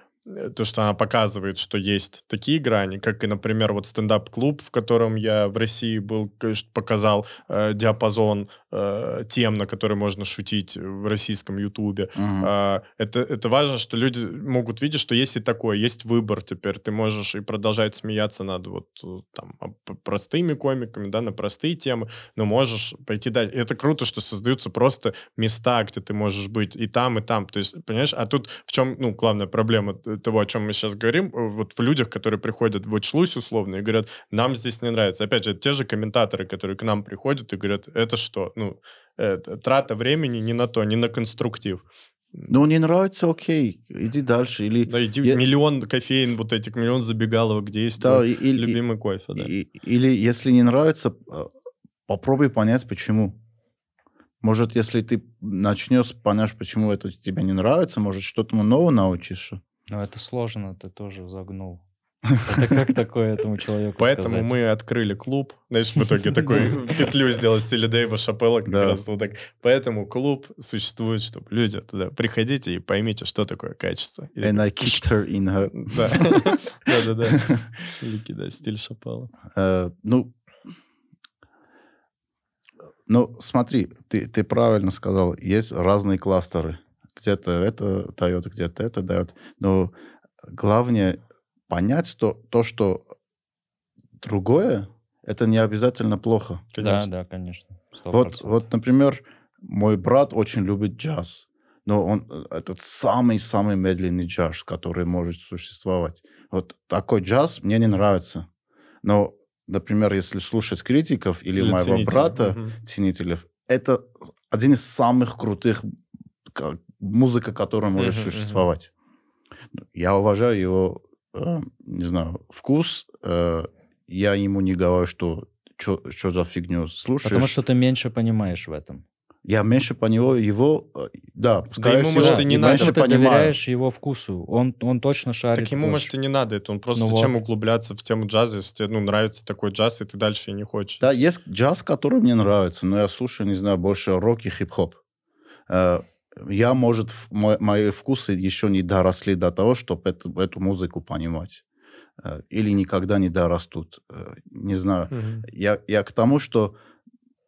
то, что она показывает, что есть такие грани, как и, например, вот стендап-клуб, в котором я в России был, конечно, показал э, диапазон э, тем, на которые можно шутить в российском ютубе. Мгм. А, это, это важно, что люди могут видеть, что есть и такое, есть выбор теперь. Ты можешь и продолжать смеяться над вот э, там об- простыми комиками, да, на простые темы, но можешь пойти дальше. Это круто, что создаются просто места, где ты можешь быть и там, и там. То есть, понимаешь, а тут в чем, ну, главная проблема того, о чем мы сейчас говорим, э, вот в людях, которые приходят в Watchlus условно и говорят, нам здесь не нравится. Опять же, те же комментаторы, которые к нам приходят и говорят, это что? Ну, это трата времени не на то, не на конструктив. Ну, не нравится, окей, иди дальше. Или, Да, иди Я- миллион кофеин, вот этих миллион забегаловок, где есть да, твой и- или, любимый кофе, да. и- или если не нравится, э, попробуй понять, почему. Может, если ты начнешь понять, почему это тебе не нравится, может, что-то нового научишься. Но это сложно, ты тоже загнул. Это как такое этому человеку Поэтому сказать? мы открыли клуб. Знаешь, в итоге такой петлю сделал в стиле Дэйва Шапелла. Как Да. раз вот так. Поэтому клуб существует, чтобы люди туда приходите и поймите, что такое качество. И And I такой, kicked her in her. Да. Да-да-да. Великий, да, стиль Шапелла. Э, ну, ну, смотри, ты, ты правильно сказал, есть разные кластеры. Где-то это дает, где-то это дает. Но главное понять то, то, что другое, это не обязательно плохо. Да, Конечно. да, конечно. сто Вот, процентов. вот, например, мой брат очень любит джаз. Но он э, этот самый-самый медленный джаз, который может существовать. Вот такой джаз мне не нравится. Но, например, если слушать критиков или Для моего ценителей. брата, Мгм. ценителей, это один из самых крутых ка- музыка, которая может мгм. существовать. Я уважаю его, не знаю, вкус. э, я ему не говорю, что что за фигню слушаешь. Потому что ты меньше понимаешь в этом. Я меньше по него его, э, да, скорее ему, всего, может, и не надо. ты понимаю. доверяешь его вкусу. Он, он точно шарит. Так ему, больше. может, и не надо это. Он просто Ну зачем вот. углубляться в тему джаза, если тебе ну, нравится такой джаз, и ты дальше и не хочешь. Да, есть джаз, который мне нравится, но я слушаю, не знаю, больше рок и хип-хоп. Я, может, в- мо- мои вкусы еще не доросли до того, чтобы эту, эту музыку понимать. Э, Или никогда не дорастут. Э, Не знаю. Мгм. Я, я к тому, что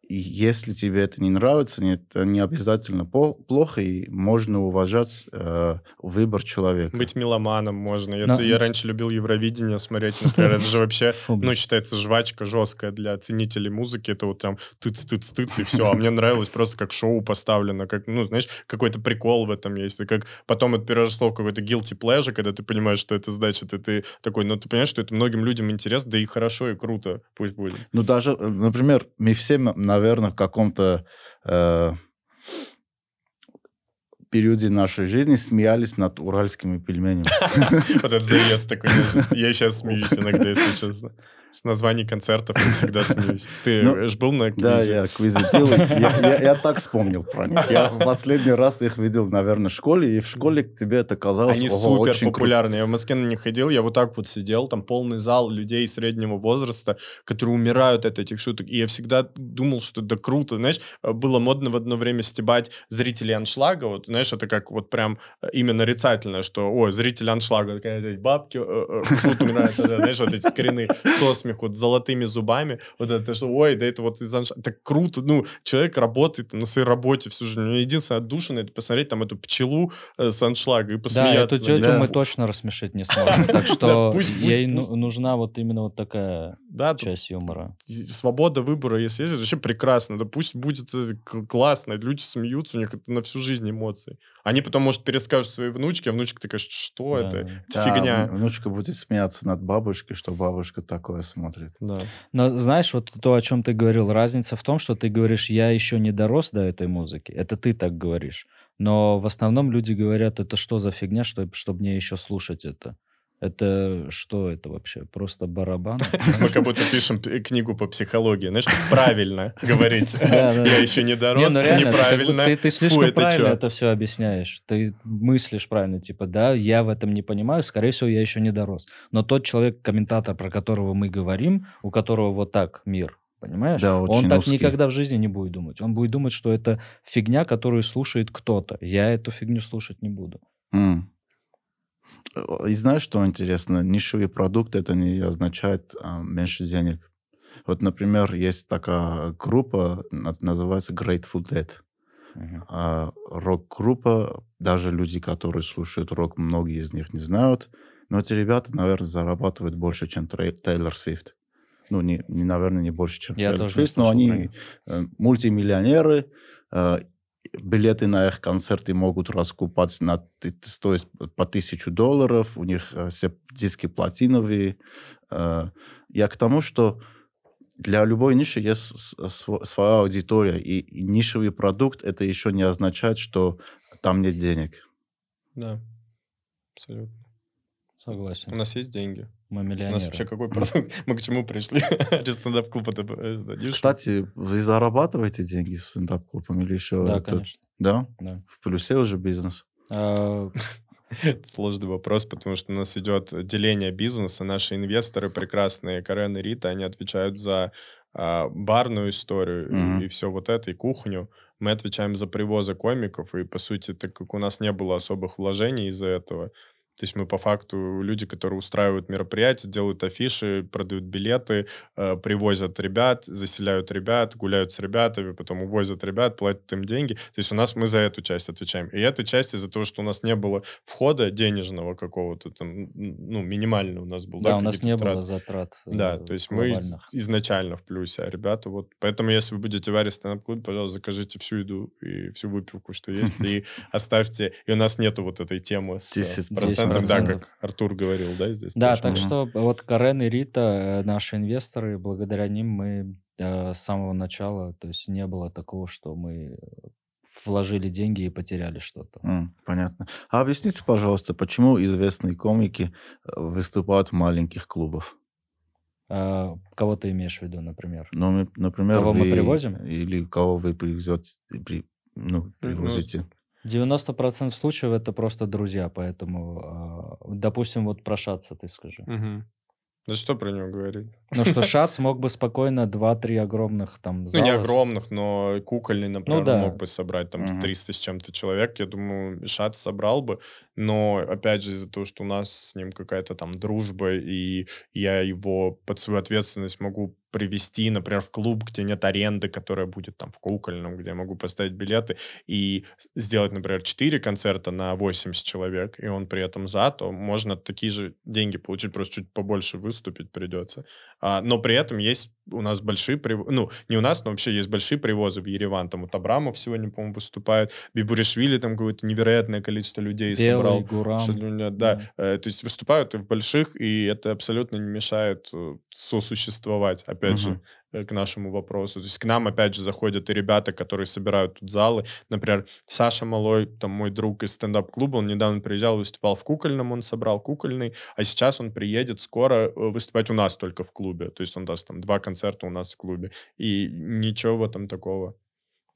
и если тебе это не нравится, не- это не обязательно плохо, и можно уважать э, выбор человека. Быть меломаном можно. Я, Но- я раньше любил Евровидение смотреть, например. Это же вообще, ну, считается, жвачка жесткая для ценителей музыки. Это вот там тыц-тыц-тыц, и все. А мне нравилось просто как шоу поставлено, как, ну, знаешь, какой-то прикол в этом есть. И как потом это переросло в какой-то guilty pleasure, когда ты понимаешь, что это значит, и ты такой, ну, ты понимаешь, что это многим людям интересно, да и хорошо, и круто, пусть будет. Ну, даже, э, например, мы все, м- наверное, в каком-то э, периоде нашей жизни смеялись над уральскими пельменями. Вот этот заезд такой. Я сейчас смеюсь иногда, если честно. С названий концертов я всегда смеюсь. Ты Ну, ж был на Да, квизе? я квизы и Я, я- я так вспомнил про них. Я в последний раз их видел, наверное, в школе, и в школе тебе это казалось Они ого, супер популярны. Я в Москве на них ходил, я вот так вот сидел, там полный зал людей среднего возраста, которые умирают от этих шуток. И я всегда думал, что да круто. Знаешь, было модно в одно время стебать зрителей аншлага. Вот, знаешь, это как вот прям э, именно нарицательное, что, ой, зрители аншлага, бабки, э, э, шут это, Знаешь, вот эти скрины со смеху, с золотыми зубами. Вот это, что, ой, да это вот из аншлага. Так круто. Ну, человек работает на своей работе всю жизнь. У него единственное отдушина это посмотреть там эту пчелу э, с аншлага и Да, посмеяться. эту над ней. тетю Да. мы точно рассмешить не сможем. Так что ей ну- нужна вот именно вот такая Да, часть юмора. свобода выбора, если есть, это вообще прекрасно. Да пусть будет э, классно. Люди смеются, у них на всю жизнь эмоции. Они потом, может, перескажут своей внучке, а внучка такая, что Да. это? Это Да, фигня. Внучка будет смеяться над бабушкой, что бабушка такое смотрит. Да. Но знаешь, вот то, о чем ты говорил, разница в том, что ты говоришь, я еще не дорос до этой музыки. Это ты так говоришь. Но в основном люди говорят, это что за фигня, что, чтобы мне еще слушать это. Это что это вообще? Просто барабан? Мы как будто пишем книгу по психологии. Знаешь, как правильно говорить. Я еще не дорос, ну бы- неправильно. ты, слишком правильно это все объясняешь. Ты мыслишь правильно, типа, да, я в этом не понимаю, скорее всего, я еще не дорос. Но тот человек, комментатор, про которого мы говорим, у которого вот так мир, понимаешь? Да, Он так узкий. никогда в жизни не будет думать. Он будет думать, что это фигня, которую слушает кто-то. Я эту фигню слушать не буду. Э, И знаешь, что интересно? Нишевый продукт это не означает а, меньше денег. Вот, например, есть такая группа, на- называется Grateful Dead. Мгм. А, рок-группа, даже люди, которые слушают рок, многие из них не знают. Но эти ребята, наверное, зарабатывают больше, чем Тейлор Свифт. Ну, не, не, наверное, не больше, чем Я Тейлор Свифт, но они э, мультимиллионеры. э, билеты на их концерты могут раскупать на ты- стоит по тысячу долларов. У них э, все диски платиновые. Э, я к тому, что для любой ниши есть своя аудитория, и, нишевый продукт это еще не означает, что там нет денег. Да, абсолютно. У Согласен. нас есть деньги. Мы У нас миллионеры. вообще какой продукт? Мы к чему пришли? Стендап-клуб это э? Кстати, вы зарабатываете деньги с стендап-клубом или еще? Да, конечно. Да? Да. В плюсе уже бизнес. А, Это сложный вопрос, потому что у нас идет деление бизнеса. Наши инвесторы прекрасные, Карен и Рита, они отвечают за а, барную историю Мгм. и, все вот это, и кухню. Мы отвечаем за привозы комиков, и, по сути, так как у нас не было особых вложений из-за этого, то есть мы по факту люди, которые устраивают мероприятия, делают афиши, продают билеты, э, привозят ребят, заселяют ребят, гуляют с ребятами, потом увозят ребят, платят им деньги. То есть у нас мы за эту часть отвечаем. И эта часть из-за того, что у нас не было входа денежного какого-то там, ну, минимально у нас был. да, у нас не траты. было затрат. Да, э, то есть мы изначально в плюсе, а ребята вот... Поэтому, если вы будете в Аре стендап-клубе, пожалуйста, закажите всю еду и всю выпивку, что есть, и оставьте... И у нас нету вот этой темы с, с 10%. процентом, да, 10%. как Артур говорил, да, здесь? Да, так что вот Карен и Рита, э, наши инвесторы, благодаря ним мы э, с самого начала, то есть не было такого, что мы э, вложили деньги и потеряли что-то. Понятно. А объясните, пожалуйста, почему известные комики выступают в маленьких клубах? А, кого ты имеешь в виду, например? Ну, мы- например, Кого мы вы привозим? Или кого вы привезете, при- ну, привозите. 90% случаев это просто друзья, поэтому, а, допустим, вот про Шаца ты скажи. Мгм. Да что про него говорить? Ну что Шац мог бы спокойно 2-3 огромных там Ну, не зала огромных, но кукольный, например, он да. мог бы собрать там Мгм. 300 с чем-то человек. Я думаю, Шат собрал бы. Но, опять же, из-за того, что у нас с ним какая-то там дружба, и я его под свою ответственность могу привести, например, в клуб, где нет аренды, которая будет там в кукольном, где я могу поставить билеты и сделать, например, 4 концерта на 80 человек, и он при этом за, то можно такие же деньги получить, просто чуть побольше выступить придется. А, но при этом есть у нас большие привозы, ну, не у нас, но вообще есть большие привозы в Ереван. Там вот Абрамов сегодня, по-моему, выступает, Бибуришвили там какое-то невероятное количество людей Белый, собрал. Гурам. Что для меня, да, Мгм. э, то есть выступают и в больших, и это абсолютно не мешает э, сосуществовать, опять же, Мгм. э, к нашему вопросу. То есть к нам, опять же, заходят и ребята, которые собирают тут залы. Например, Саша Малой, там мой друг из стендап-клуба, он недавно приезжал, выступал в кукольном, он собрал кукольный, а сейчас он приедет скоро э, выступать у нас только в клубе. То есть он даст там два концерта у нас в клубе. И ничего в этом такого.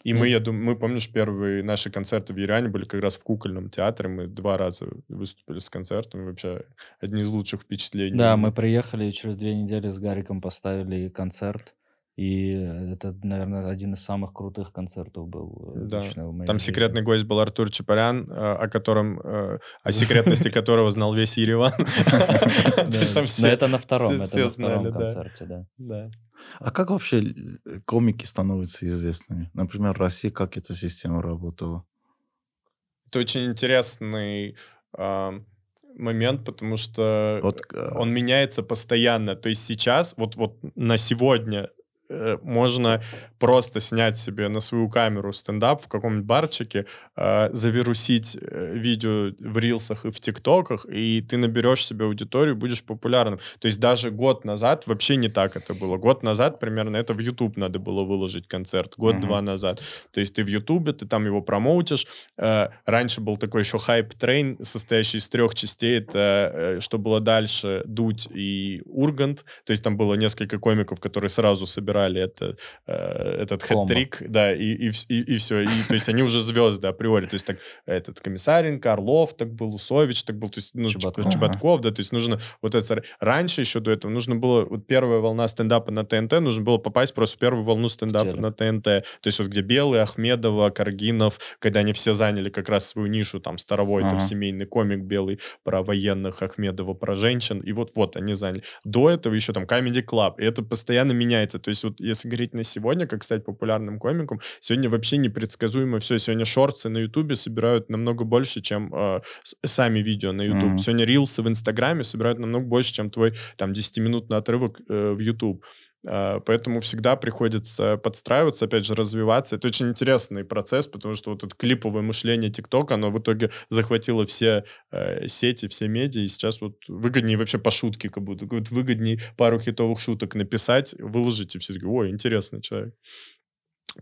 И Ну, мы, я думаю, мы, помнишь, первые наши концерты в Иране были как раз в кукольном театре. Мы два раза выступили с концертами. Вообще одни из лучших впечатлений. Да, мы приехали и через две недели с Гариком поставили концерт. И это, наверное, один из самых крутых концертов был э, Да. лично в моей Там жизни. секретный гость был Артур Чапарян, э, о котором, э, о секретности которого знал весь Ереван. Но это на втором, это на втором концерте, да. Да. А как вообще э, комики становятся известными? Например, в России как эта система работала? Это очень интересный а, момент, потому что Вот, э, он меняется постоянно. То есть сейчас, вот, вот на сегодня э, можно просто снять себе на свою камеру стендап в каком-нибудь барчике, э, завирусить э, видео в рилсах и в тиктоках, и ты наберешь себе аудиторию, будешь популярным. То есть даже год назад вообще не так это было. Год назад примерно это в YouTube надо было выложить концерт, год-два Мгм. назад. То есть ты в Ютубе, ты там его промоутишь. Э, раньше был такой еще hype train, состоящий из трех частей. Это э, что было дальше, Дудь и Ургант. То есть там было несколько комиков, которые сразу собирали собрали это, э, этот хэт-трик, да, и, и, вс- и, все. И, то есть они уже звезды априори. То есть так этот Комиссаренко, Орлов так был, Усович так был, то есть ну, Чеботков. Чеб- Чеботков, да, то есть нужно вот это... Раньше еще до этого нужно было, вот первая волна стендапа на ТНТ, нужно было попасть просто в первую волну стендапа на ТНТ. То есть вот где Белый, Ахмедова, Каргинов, когда они все заняли как раз свою нишу, там, старовой, там, Ага. семейный комик Белый про военных, Ахмедова про женщин, и вот-вот они заняли. До этого еще там Comedy Club, и это постоянно меняется. То есть вот если говорить на сегодня, как стать популярным комиком, сегодня вообще непредсказуемо все. Сегодня шорты на Ютубе собирают намного больше, чем э, сами видео на YouTube. Мгм. Сегодня рилсы в Инстаграме собирают намного больше, чем твой там 10-минутный отрывок э, в YouTube. А, Поэтому всегда приходится подстраиваться, опять же, развиваться. Это очень интересный процесс, потому что вот это клиповое мышление ТикТока, оно в итоге захватило все э, сети, все медиа, и сейчас вот выгоднее вообще по шутке как будто. Вот выгоднее пару хитовых шуток написать, выложить, и все таки ой, интересный человек.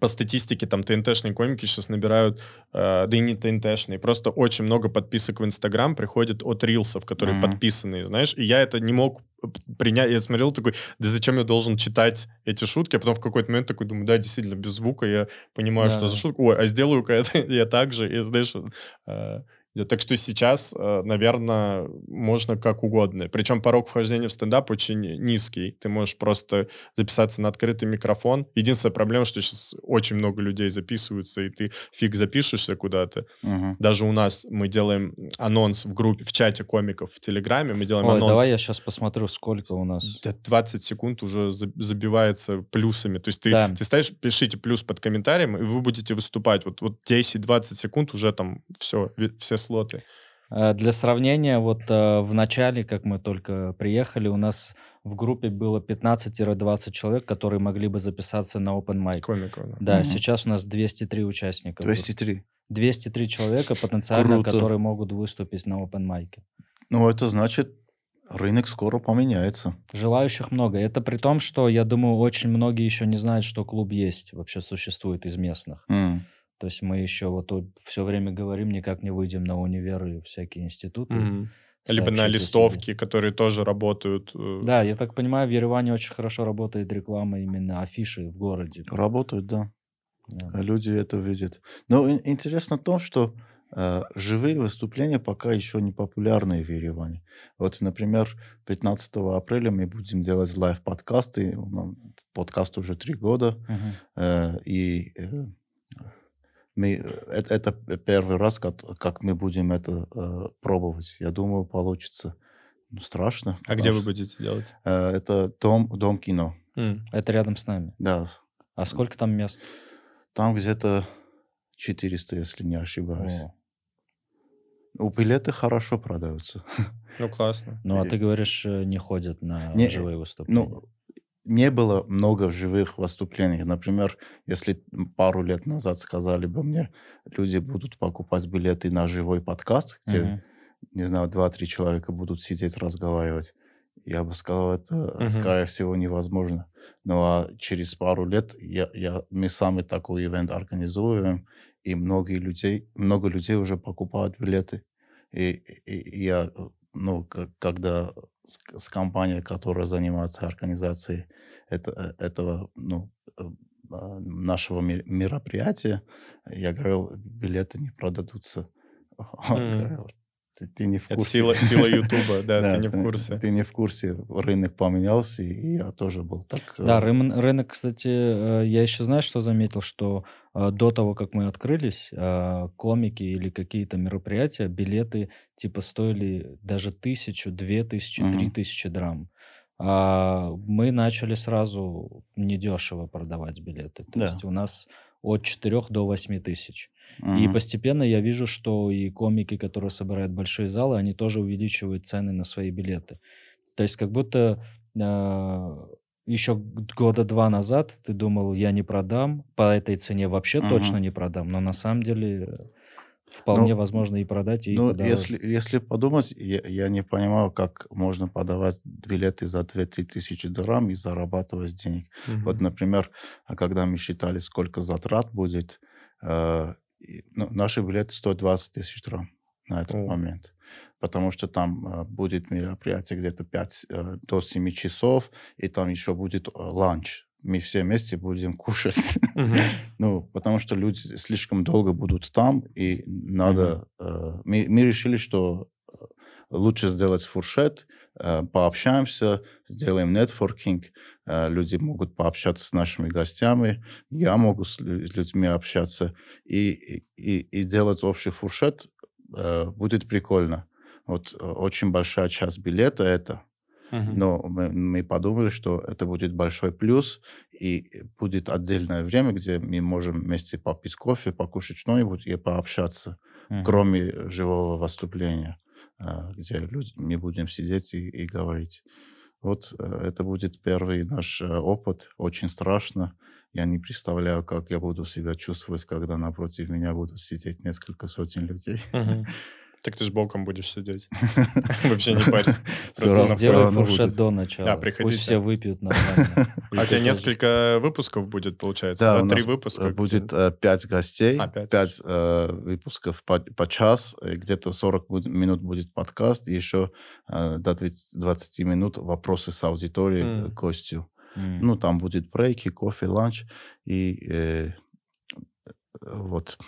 По статистике, там, ТНТшные комики сейчас набирают, э, да и не ТНТшные, просто очень много подписок в Инстаграм приходит от рилсов, которые Мгм. подписаны, знаешь, и я это не мог принять, я смотрел такой, да зачем я должен читать эти шутки, а потом в какой-то момент такой думаю, да, действительно, без звука я понимаю, что Да. за шутка, ой, а сделаю-ка это я так же, и знаешь, э, так что сейчас, наверное, можно как угодно. Причем порог вхождения в стендап очень низкий. Ты можешь просто записаться на открытый микрофон. Единственная проблема, что сейчас очень много людей записываются, и ты фиг запишешься куда-то. Мгм. Даже у нас мы делаем анонс в группе, в чате комиков в Телеграме, мы делаем Ой, анонс. давай я сейчас посмотрю, сколько у нас. Да 20 секунд уже за- забивается плюсами. То есть ты, Да. ты ставишь, пишите плюс под комментарием, и вы будете выступать. Вот, вот 10-20 секунд уже там все, все слоты. Э, Для сравнения, вот э, в начале, как мы только приехали, у нас в группе было 15-20 человек, которые могли бы записаться на open mic. Комиков. да. Мгм. сейчас у нас 203 участника. в группе. 203. 203 человека потенциально, Круто. которые могут выступить на open mic. Ну, это значит, рынок скоро поменяется. Желающих много. Это при том, что, я думаю, очень многие еще не знают, что клуб есть, вообще существует из местных. М. То есть мы еще вот все время говорим, никак не выйдем на универы, всякие институты. Мгм. Либо на о себе. листовки, которые тоже работают. э, Да, я так понимаю, в Ереване очень хорошо работает реклама именно афиши в городе. Работают, да. Да. А Люди это видят. Но ин- интересно то, что э, живые выступления пока еще не популярны в Ереване. Вот, например, 15 апреля мы будем делать лайв-подкасты. Нам Подкаст уже три года. Мгм. Э, и э, мы, э, это, это первый раз, как, как мы будем это э, пробовать. Я думаю, получится. Ну, страшно. А где вы будете делать? э, это дом, дом кино. М. Это рядом с нами. Да. А сколько там мест? Там где-то 400, если не ошибаюсь. О. У билеты хорошо продаются. Ну, классно. Ну, а И- ты говоришь, э, не ходят на Не, живые выступления. Ну, не было много живых выступлений. Например, если пару лет назад сказали бы мне, люди будут покупать билеты на живой подкаст, где, Мгм. не знаю, два-три человека будут сидеть разговаривать, я бы сказал, это, Мгм. скорее всего, невозможно. Ну, а через пару лет я, я, мы сами такой ивент организуем, и многие людей, много людей уже покупают билеты. И, и- и я, ну, к- когда с, с компанией, которая занимается организацией это, э, этого, ну, э, а, нашего мероприятия, я говорил, билеты не продадутся. Говорил, ты, ты не в Это курсе. сила, сила Ютуба, да, ты не в курсе. Ты не в курсе. Рынок поменялся, и я тоже был так... Да, э, рым- рынок, кстати, э, я еще, знаешь, что заметил, что э, до того, как мы открылись, комики или какие-то мероприятия, билеты типа стоили даже тысячу, две тысячи, три Мгм. тысячи драм. А мы начали сразу недешево продавать билеты. То Да. есть у нас от 4 до 8 тысяч. И мгм. постепенно я вижу, что и комики, которые собирают большие залы, они тоже увеличивают цены на свои билеты. То есть как будто еще года два назад ты думал, я не продам, по этой цене вообще Мгм. точно не продам, но на самом деле э, вполне Ну, возможно и продать, и Ну, подороже. если, если подумать, я, я не понимаю, как можно подавать билеты за 2-3 тысячи драм и зарабатывать денег. Вот, Мгм. например, а когда мы считали, сколько затрат будет, э, ну, наши билеты стоят 20 тысяч драм на этот О. момент. Потому что там э, будет мероприятие где-то 5 э, до 7 часов, и там еще будет э, ланч. Мы все вместе будем кушать. Мгм. Ну, потому что люди слишком долго будут там, и надо... э, мы, мы решили, что э, лучше сделать фуршет, э, пообщаемся, сделаем нетворкинг, э, люди могут пообщаться с нашими гостями, я могу с лю- людьми общаться, и, и, и делать общий фуршет э, будет прикольно. Вот э, очень большая часть билета это, Мгм. но мы, мы подумали, что это будет большой плюс, и будет отдельное время, где мы можем вместе попить кофе, покушать что-нибудь и пообщаться, Мгм. кроме живого выступления, а, где люди, мы будем сидеть и, и говорить. Вот э, это будет первый наш э, опыт. Очень страшно. Я не представляю, как я буду себя чувствовать, когда напротив меня будут сидеть несколько сотен людей. Мгм. Так ты ж боком будешь сидеть. Вообще не парься. Просто Сделай фуршет до начала. Да, приходите. Пусть все выпьют нормально. А у тебя несколько выпусков будет, получается? Да, три выпуска. э, где- будет э, пять гостей, А, пять. э, выпусков по, час, где-то 40 буд- минут будет подкаст, и еще до 20, 20 минут вопросы с аудиторией к гостю. Ну, там будет брейки, кофе, ланч, и вот.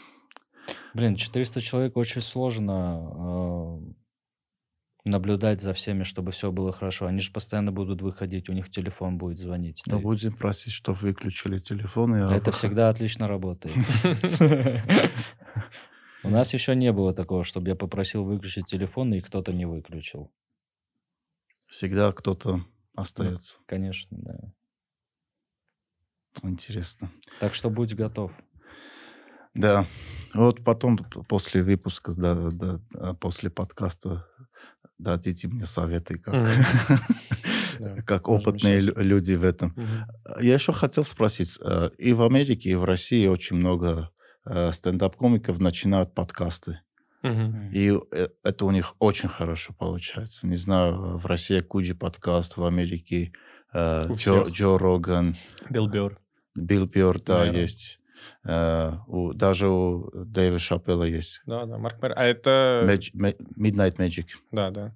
Блин, 400 человек очень сложно э, наблюдать за всеми, чтобы все было хорошо. Они же постоянно будут выходить, у них телефон будет звонить. Но Ты- будем просить, чтобы выключили телефоны. а Это выход- всегда отлично работает. У нас еще не было такого, чтобы я попросил выключить телефон, и кто-то не выключил. Всегда кто-то остается. Конечно, да. Интересно. Так что будь готов. Да. Вот потом, после выпуска, да, да, а, после подкаста, дадите мне советы, как, Мгм. Да, как опытные люди в этом. Мгм. Я еще хотел спросить, э, и в Америке, и в России очень много стендап-комиков начинают подкасты. И э, это у них очень хорошо получается. Не знаю, в России Куджи подкаст, в Америке э, Джо. Джо Роган, Билл Бёрр. Билл Бёрр, да, Мэра. есть. Э, у- даже у Дэйва Шапелла есть. Да, да, Марк Мэр. А это... Мэг- Мэ- Midnight Magic. Да, да.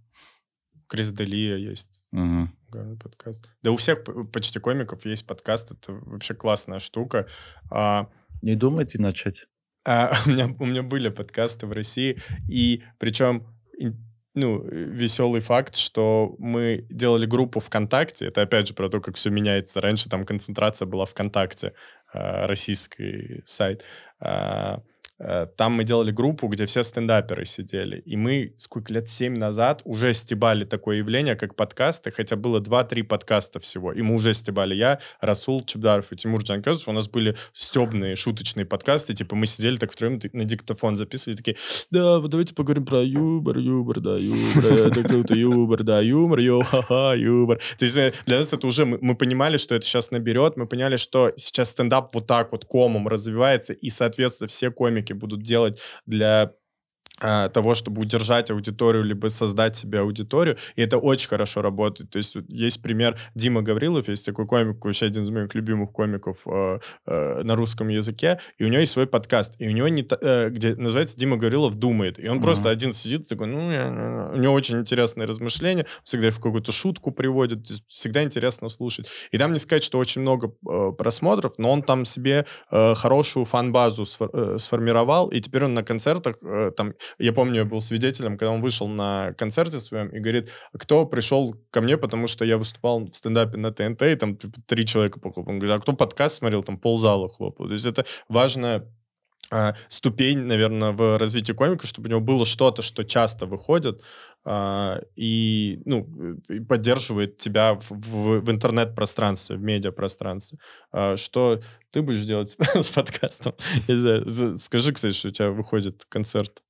Крис Делия есть. Угарный подкаст. Да у всех почти комиков есть подкаст. Это вообще классная штука. А, Не думайте начать? А, у, меня, у меня были подкасты в России, и причем ну, веселый факт, что мы делали группу ВКонтакте. Это опять же про то, как все меняется. Раньше там концентрация была ВКонтакте, российский сайт. А, Там мы делали группу, где все стендаперы сидели. И мы сколько лет, семь назад уже стебали такое явление, как подкасты, хотя было 2-3 подкаста всего. И мы уже стебали. Я, Расул Чебдаров и Тимур Джанкезов. У нас были стебные, шуточные подкасты. Типа мы сидели так втроем на диктофон записывали. Такие, да, вот давайте поговорим про юмор, юмор, да, юмор. Это круто, юмор, да, юмор, йо, ха-ха, юмор. То есть э, для нас это уже, мы, мы понимали, что это сейчас наберет. Мы поняли, что сейчас стендап вот так вот комом развивается. И, соответственно, все комики будут делать для того, чтобы удержать аудиторию, либо создать себе аудиторию, и это очень хорошо работает. То есть есть пример Дима Гаврилов, есть такой комик, вообще один из моих любимых комиков э, э, на русском языке, и у него есть свой подкаст, и у него не, э, где называется Дима Гаврилов думает, и он Мгм. просто один сидит такой, ну, я- я- у него очень интересные размышления, всегда в какую-то шутку приводит, всегда интересно слушать. И там не сказать, что очень много э, просмотров, но он там себе э, хорошую фан-базу сфор- э, сформировал, и теперь он на концертах, э, там, я помню, я был свидетелем, когда он вышел на концерте своем и говорит, кто пришел ко мне, потому что я выступал в стендапе на ТНТ, и там типа, три человека похлопали. Он говорит, а кто подкаст смотрел, там ползала хлопал. То есть это важная а, ступень, наверное, в развитии комика, чтобы у него было что-то, что часто выходит а, и, ну, и поддерживает тебя в, в- в интернет-пространстве, в медиапространстве. А, что ты будешь делать с подкастом? Скажи, кстати, что у тебя выходит концерт.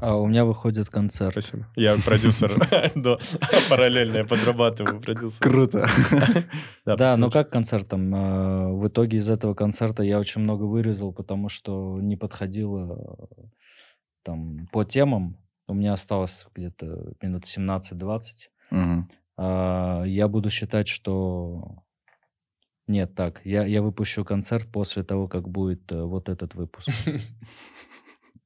А у меня выходит концерт. Спасибо. Я продюсер. Да, Параллельно я подрабатываю продюсером. Круто. Да, ну посмотрим. как концерт там? э, В итоге из этого концерта я очень много вырезал, потому что не подходило э, там по темам. У меня осталось где-то минут 17-20. Мгм. А, Я буду считать, что... Нет, так, я, я выпущу концерт после того, как будет э, вот этот выпуск.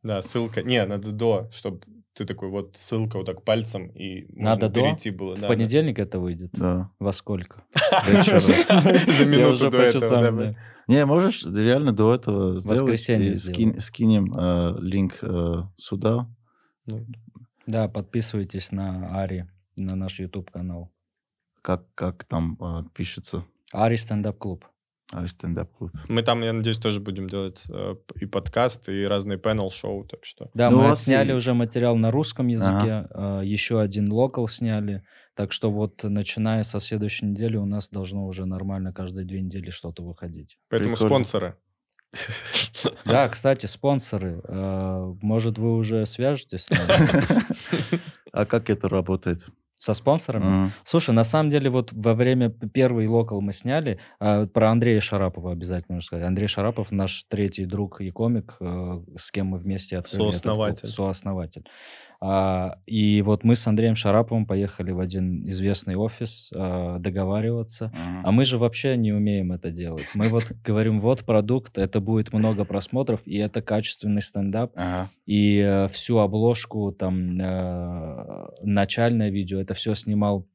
Да, ссылка. Не, надо до, чтобы ты такой, вот ссылка вот так пальцем, и Надо можно до? перейти было. В да, да. понедельник это выйдет? Да. Во сколько? За минуту до этого. Не, можешь реально до этого сделать. скинем э, линк э, сюда. Ну, Да, подписывайтесь на Ари, на наш YouTube канал. Как, как там э, пишется. Ари стендап клуб. Ари стендап клуб. Мы там, я надеюсь, тоже будем делать э, и подкасты, и разные панел-шоу, так что... Да, Ну, мы вас отсняли и- уже материал на русском языке, а, еще один локал сняли. Так что вот начиная со следующей недели у нас должно уже нормально каждые две недели что-то выходить. Поэтому Прикольно. спонсоры. Да, кстати, спонсоры. а, Может, вы уже свяжетесь с нами? А как это работает? Со спонсорами? Мгм. Слушай, на самом деле, вот во время первый локал мы сняли, а, про Андрея Шарапова обязательно нужно сказать. Андрей Шарапов наш третий друг и комик, э, с кем мы вместе открыли этот клуб. Сооснователь. А, и вот мы с Андреем Шараповым поехали в один известный офис а, договариваться. А мы же вообще не умеем это делать. Мы вот говорим, вот продукт, это будет много просмотров, и это качественный стендап и э, всю обложку, там, э, начальное видео, это все снимал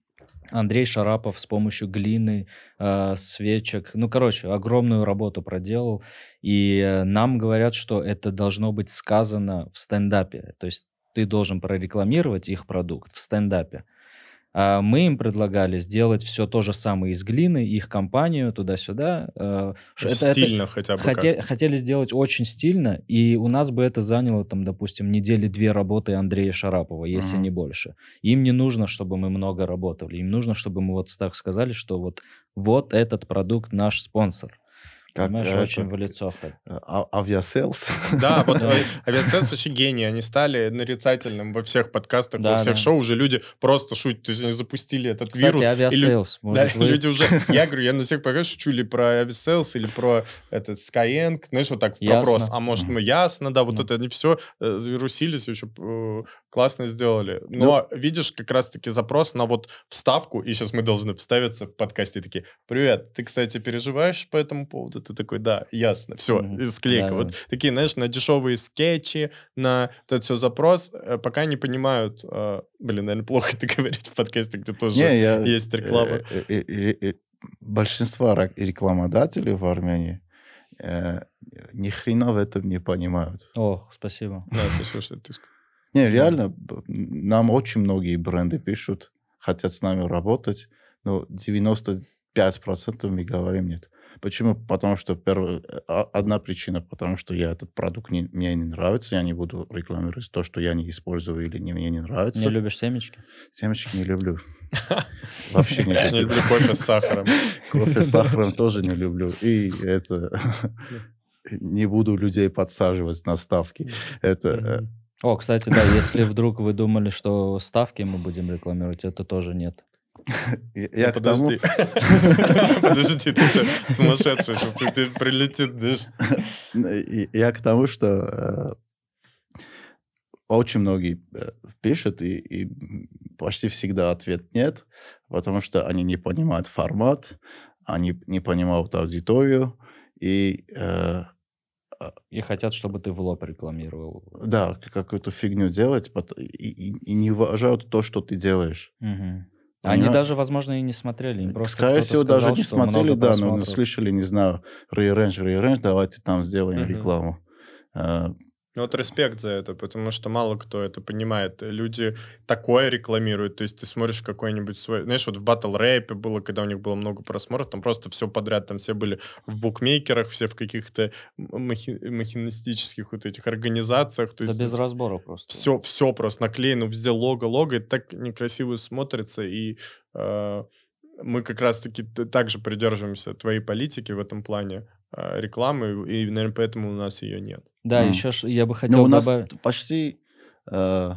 Андрей Шарапов с помощью глины, э, свечек. Ну, короче, огромную работу проделал. И э, нам говорят, что это должно быть сказано в стендапе. То есть ты должен прорекламировать их продукт в стендапе. А мы им предлагали сделать все то же самое из глины, их компанию туда-сюда. э, ш- это- Стильно хотя бы Хоте- как. хотели сделать очень стильно, и у нас бы это заняло, там, допустим, недели две работы Андрея Шарапова, если Мгм. не больше. Им не нужно, чтобы мы много работали. Им нужно, чтобы мы вот так сказали, что вот, вот этот продукт наш спонсор. Как, Понимаешь, э, очень это, в лицо. э, а- Aviasales. Да, вот Да. а- Aviasales вообще гении. Они стали нарицательным во всех подкастах, во всех шоу. Уже люди просто шутят. То есть они запустили этот вирус. вы- люди уже... Я говорю, я на всех подкастах шучу или про Aviasales, или про этот Skyeng. Знаешь, вот так вопрос. А может, мы ясно, да, вот Ну. это они все завирусились, еще э, классно сделали. Но видишь, как раз-таки запрос на вот вставку, и сейчас мы должны вставиться в подкасте такие, привет, ты, кстати, переживаешь по этому поводу? Ты такой, да, ясно, все, склейка. Да, Вот да. такие, знаешь, на дешевые скетчи, на вот это все запрос, э, пока не понимают, э, блин, наверное, плохо это говорить в подкасте, где тоже Не, я, есть реклама. э, э, э, э, э, Большинство рекламодателей в Армении э, ни хрена в этом не понимают. Ох, спасибо. Да, спасибо, что ты сказал. Не, реально, нам очень многие бренды пишут, хотят с нами работать, но 95% мы говорим нет. Почему? Потому что первая, а- одна причина, потому что я этот продукт не, мне не нравится, я не буду рекламировать то, что я не использую или не, мне не нравится. Не любишь семечки? Семечки не люблю. Вообще не Я люблю. люблю кофе с сахаром. Кофе с сахаром тоже не люблю. И это... Не буду людей подсаживать на ставки. Это... э. О, кстати, да, если вдруг вы думали, что ставки мы будем рекламировать, это тоже нет. Я я Ну, к тому... Подожди. Подожди, ты что, сумасшедший, сейчас ты прилетит. И- Я к тому, что э, очень многие э, пишут, и, и почти всегда ответ нет, потому что они не понимают формат, они не понимают аудиторию, и э, И хотят, чтобы ты в лоб рекламировал. да, какую-то фигню делать, и, и- и не уважают то, что ты делаешь. Мгм. Они даже, возможно, и не смотрели. Им просто Скорее всего, даже не смотрели, да, но просмотров. слышали, не знаю, rearrange, rearrange, давайте там сделаем рекламу. Ну вот респект за это, потому что мало кто это понимает. Люди такое рекламируют. То есть ты смотришь какой-нибудь свой... Знаешь, вот в батл рэпе было, когда у них было много просмотров, там просто все подряд, там все были в букмекерах, все в каких-то махи- махинистических вот этих организациях. То Да есть без разбора просто. все, все просто наклеено, везде лого, лого, и так некрасиво смотрится, и э, мы как раз-таки также придерживаемся твоей политики в этом плане э, рекламы, и, наверное, поэтому у нас ее нет. Да, М. еще я бы Но хотел у нас добавить... почти э,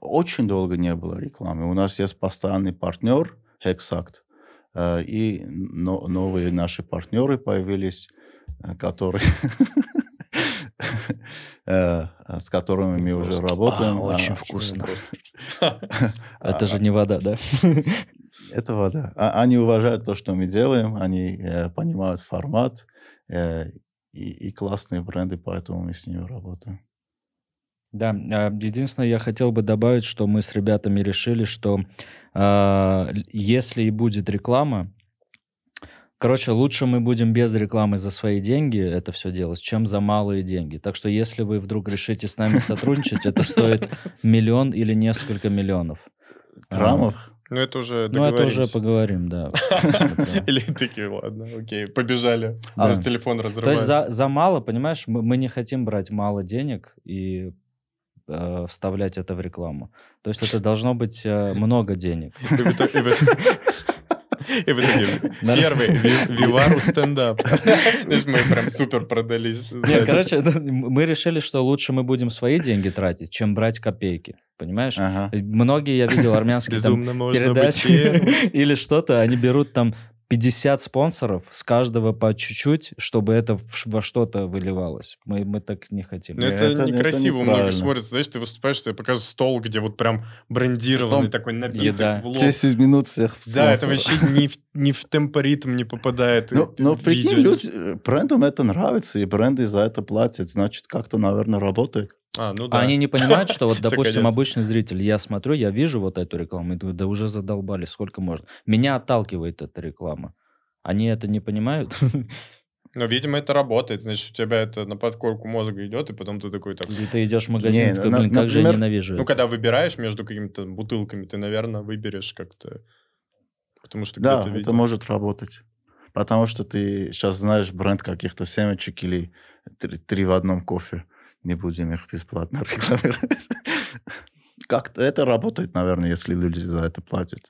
очень долго не было рекламы. У нас есть постоянный партнер Hexact, э, и но- новые наши партнеры появились, э, которые э, с которыми мы уже Просто- работаем. А, очень А, вкусно. Это а, же не вода, да? Это вода. А- Они уважают то, что мы делаем, они э, понимают формат э, и, и классные бренды, поэтому мы с ними работаем. Да, а, единственное, я хотел бы добавить, что мы с ребятами решили, что л- если и будет реклама, короче, лучше мы будем без рекламы за свои деньги это все делать, чем за малые деньги. Так что если вы вдруг решите с нами сотрудничать, это стоит миллион или несколько миллионов. Граммов? Ну, это уже Ну, это уже поговорим, да. Или такие, ладно, окей, побежали. Раз телефон То есть разрывается. за, мало, понимаешь, мы, не хотим брать мало денег и э, вставлять это в рекламу. То есть это должно быть э, много денег. И в итоге- первый ви- Вивару стендап. Знаешь, мы прям супер продались. Не, сзади. короче, мы решили, что лучше мы будем свои деньги тратить, чем брать копейки. Понимаешь? Ага. Многие, я видел, армянские там Безумно можно быть передачи или что-то, они берут там 50 спонсоров, с каждого по чуть-чуть, чтобы это во что-то выливалось. Мы, мы так не хотим. Ну, Не, это, это- это некрасиво. Многие неправильно. смотрят, знаешь, ты выступаешь, тебе показывают стол, где вот прям брендированный Потом такой напиток еда. в лоб. 10 минут всех Да, это спонсоров. вообще ни в, ни в темпоритм не попадает. Ну, и но в прикинь, люди, э, брендам это нравится, и бренды за это платят, значит, как-то, наверное, работает. А, ну А да. они не понимают, что вот, допустим, конец. обычный зритель, я смотрю, я вижу вот эту рекламу, и думаю, да уже задолбали, сколько можно. Меня отталкивает эта реклама. Они это не понимают? Но, видимо, это работает. Значит, у тебя это на подкорку мозга идет, и потом ты такой так... Или ты идешь в магазин, Не, такой, на- блин, как же я например, ненавижу Ну, это». когда выбираешь между какими-то бутылками, ты, наверное, выберешь как-то... Потому что Да, где-то это видел. может работать. Потому что ты сейчас знаешь бренд каких-то семечек или три, три в одном кофе. Не будем их бесплатно рекламировать. Как-то это работает, наверное, если люди за это платят.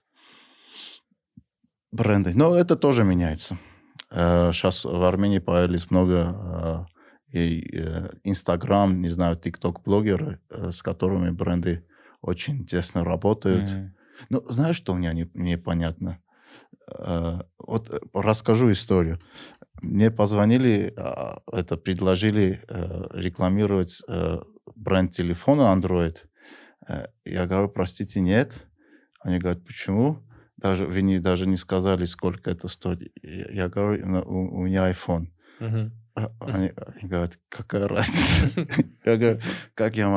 Бренды. Но это тоже меняется. Сейчас в Армении появились много э, э, Инстаграм, не знаю, ТикТок-блогеры, э, с которыми бренды очень тесно работают. Ну, знаешь, что мне не, непонятно? Э, Вот э, расскажу историю. Мне позвонили, а, это предложили э, рекламировать э, бренд телефона Android. Э, Я говорю, простите, нет. Они говорят, почему? Даже, вы не, даже не сказали, сколько это стоит. Я говорю, «Ну, у, у меня iPhone. Мгм. А Они, они говорят, какая разница? Я говорю, как я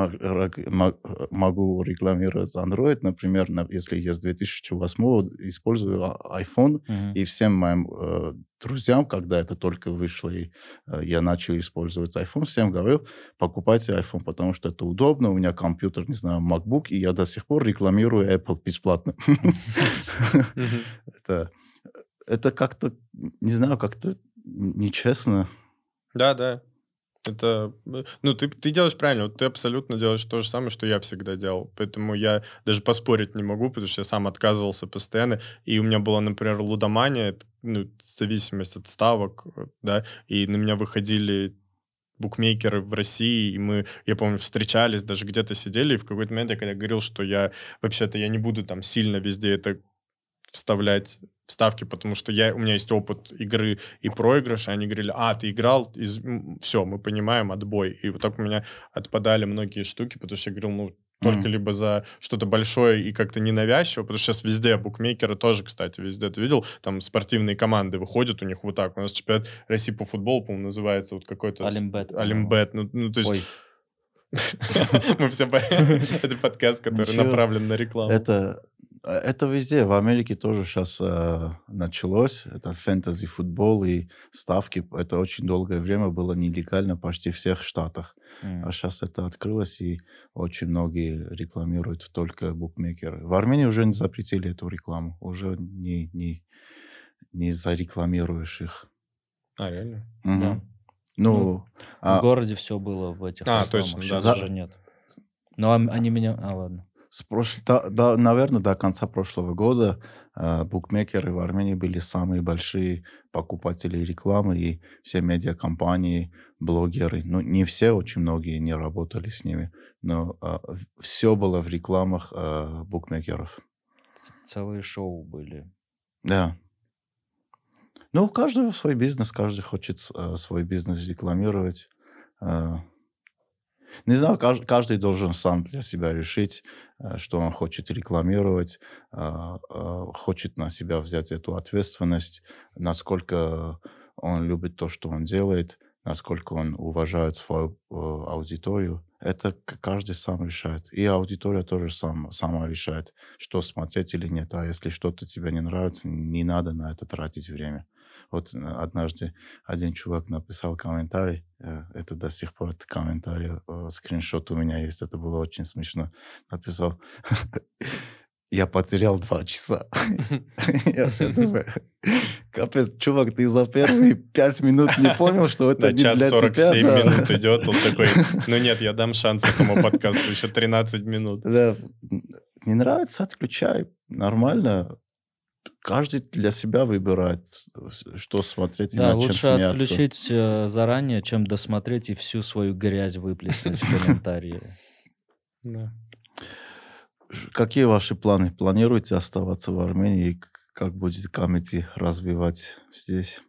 могу рекламировать Android, например, на- если я с 2008 использую а- iPhone, и всем моим э, друзьям, когда это только вышло, и э, я начал использовать iPhone, всем говорил, покупайте iPhone, потому что это удобно, у меня компьютер, не знаю, MacBook, и я до сих пор рекламирую Apple бесплатно. Это как-то, не знаю, как-то нечестно. Да, да. Это, э, ну, ты, ты делаешь правильно, вот ты абсолютно делаешь то же самое, что я всегда делал. Поэтому я даже поспорить не могу, потому что я сам отказывался постоянно. И у меня была, например, лудомания, ну, зависимость от ставок, э, да, и на меня выходили букмекеры в России, и мы, я помню, встречались, даже где-то сидели, и в какой-то момент я когда говорил, что я, вообще-то, я не буду там сильно везде это вставлять вставки, потому что я, у меня есть опыт игры и проигрыша, они говорили, а, ты играл, все, мы понимаем, отбой. И вот так у меня отпадали многие штуки, потому что я говорил, ну, только Мгм. либо за что-то большое и как-то ненавязчиво, потому что сейчас везде букмекеры тоже, кстати, везде ты видел, там спортивные команды выходят у них вот так. У нас чемпионат России по футболу, по-моему, называется вот какой-то... по-моему. Алимбет. Ну, ну, то есть... Ой, Мы все... Это подкаст, который направлен на рекламу. Это, это везде. В Америке тоже сейчас началось. Это фэнтези-футбол и ставки. Это очень долгое время было нелегально почти в всех штатах. м. А сейчас это открылось, и очень многие рекламируют только букмекеры. В Армении уже не запретили эту рекламу. Уже не, не, не зарекламируешь их. А, реально? Мгм. Да. Ну, В а, городе все было в этих А, рекламах, точно, да, сейчас да. уже нет. Ну, а они меня... А, ладно. С прош- да, да, наверное, до конца прошлого года э, букмекеры в Армении были самые большие покупатели рекламы, и все медиакомпании, блогеры, ну, не все, очень многие не работали с ними, но все было в рекламах э, букмекеров. Целые шоу были. Да. Ну, у каждого свой бизнес, каждый хочет э, свой бизнес рекламировать. Э, не знаю, кажд- каждый должен сам для себя решить, э, что он хочет рекламировать, э, э, хочет на себя взять эту ответственность, насколько он любит то, что он делает, насколько он уважает свою аудиторию. Это каждый сам решает. И аудитория тоже сам, сама решает, что смотреть или нет. А если что-то тебе не нравится, не надо на это тратить время. Вот э, однажды один чувак написал комментарий, э, это до сих пор этот комментарий, э, скриншот у меня есть, это было очень смешно. Написал, я потерял два часа. Я думаю, капец, чувак, ты за первые пять минут не понял, что это не час для 47 тебя. да. минут идет, он такой, ну нет, я дам шанс этому подкасту, еще 13 минут. Да, не нравится, отключай. Нормально. Каждый для себя выбирает, что смотреть и Да, над чем лучше смеяться. отключить э, заранее, чем досмотреть и всю свою грязь выплеснуть в комментарии. Да. Какие ваши планы? Планируете оставаться в Армении? И как будет комити развивать здесь?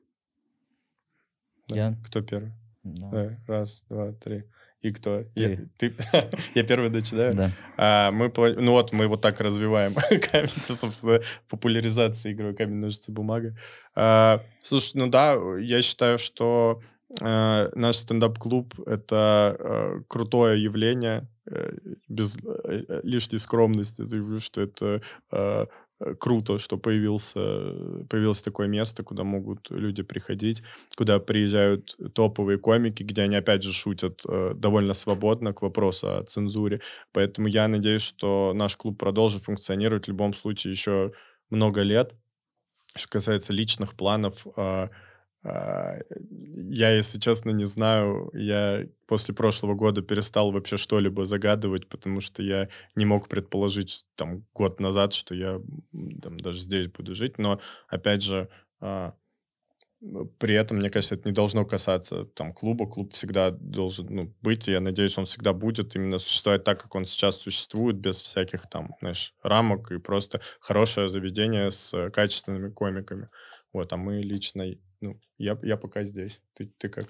Да. Я? Кто первый? Да. Раз, два, три. И кто? Я, Ты. Я первый начинаю? Да. А, мы, ну вот, мы вот так развиваем камень, собственно, популяризация игры камень, ножницы, бумага. А, слушай, ну да, я считаю, что э, наш стендап-клуб — это э, крутое явление, э, без э, лишней скромности заявлю, что это круто, что появился, появилось такое место, куда могут люди приходить, куда приезжают топовые комики, где они, опять же, шутят э, довольно свободно к вопросу о цензуре. Поэтому я надеюсь, что наш клуб продолжит функционировать в любом случае еще много лет. Что касается личных планов, а, я, если честно, не знаю. Я после прошлого года перестал вообще что-либо загадывать, потому что я не мог предположить там год назад, что я там, даже здесь буду жить. Но, опять же, а, при этом, мне кажется, это не должно касаться там клуба. Клуб всегда должен ну, быть, и я надеюсь, он всегда будет именно существовать так, как он сейчас существует, без всяких там, знаешь, рамок и просто хорошее заведение с э, качественными комиками. Вот, а мы лично, ну, я, я пока здесь. Ты, ты как?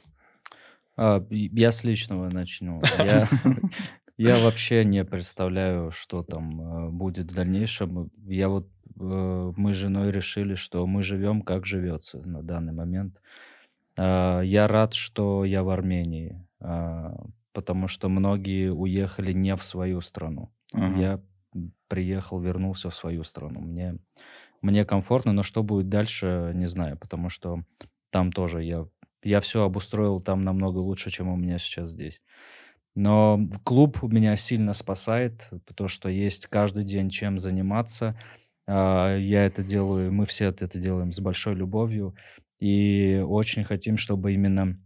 А, я с личного начну. Я, я вообще не представляю, что там э, будет в дальнейшем. Я вот э, мы с женой решили, что мы живем, как живется на данный момент. А, Я рад, что я в Армении, а, потому что многие уехали не в свою страну. Мгм. Я приехал, вернулся в свою страну. Мне, мне комфортно, но что будет дальше, не знаю, потому что там тоже я, я все обустроил там намного лучше, чем у меня сейчас здесь. Но клуб меня сильно спасает, потому что есть каждый день чем заниматься. А, Я это делаю, мы все это делаем с большой любовью. И очень хотим, чтобы именно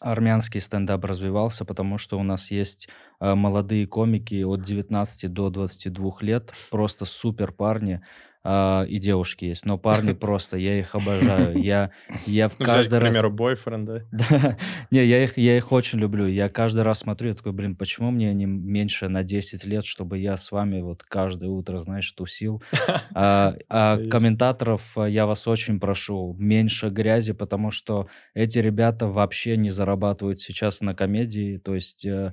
армянский стендап развивался, потому что у нас есть молодые комики от 19 до 22 лет, просто супер парни, а, и девушки есть. Но парни просто, я их обожаю. Я, я в Ну, взять, каждый к раз... примеру, бойфренда. Да, не, я их, я их очень люблю. Я каждый раз смотрю, я такой, блин, почему мне не меньше на 10 лет, чтобы я с вами вот каждое утро, знаешь, тусил. А, а комментаторов а, я вас очень прошу, меньше грязи, потому что эти ребята вообще не зарабатывают сейчас на комедии, то есть э,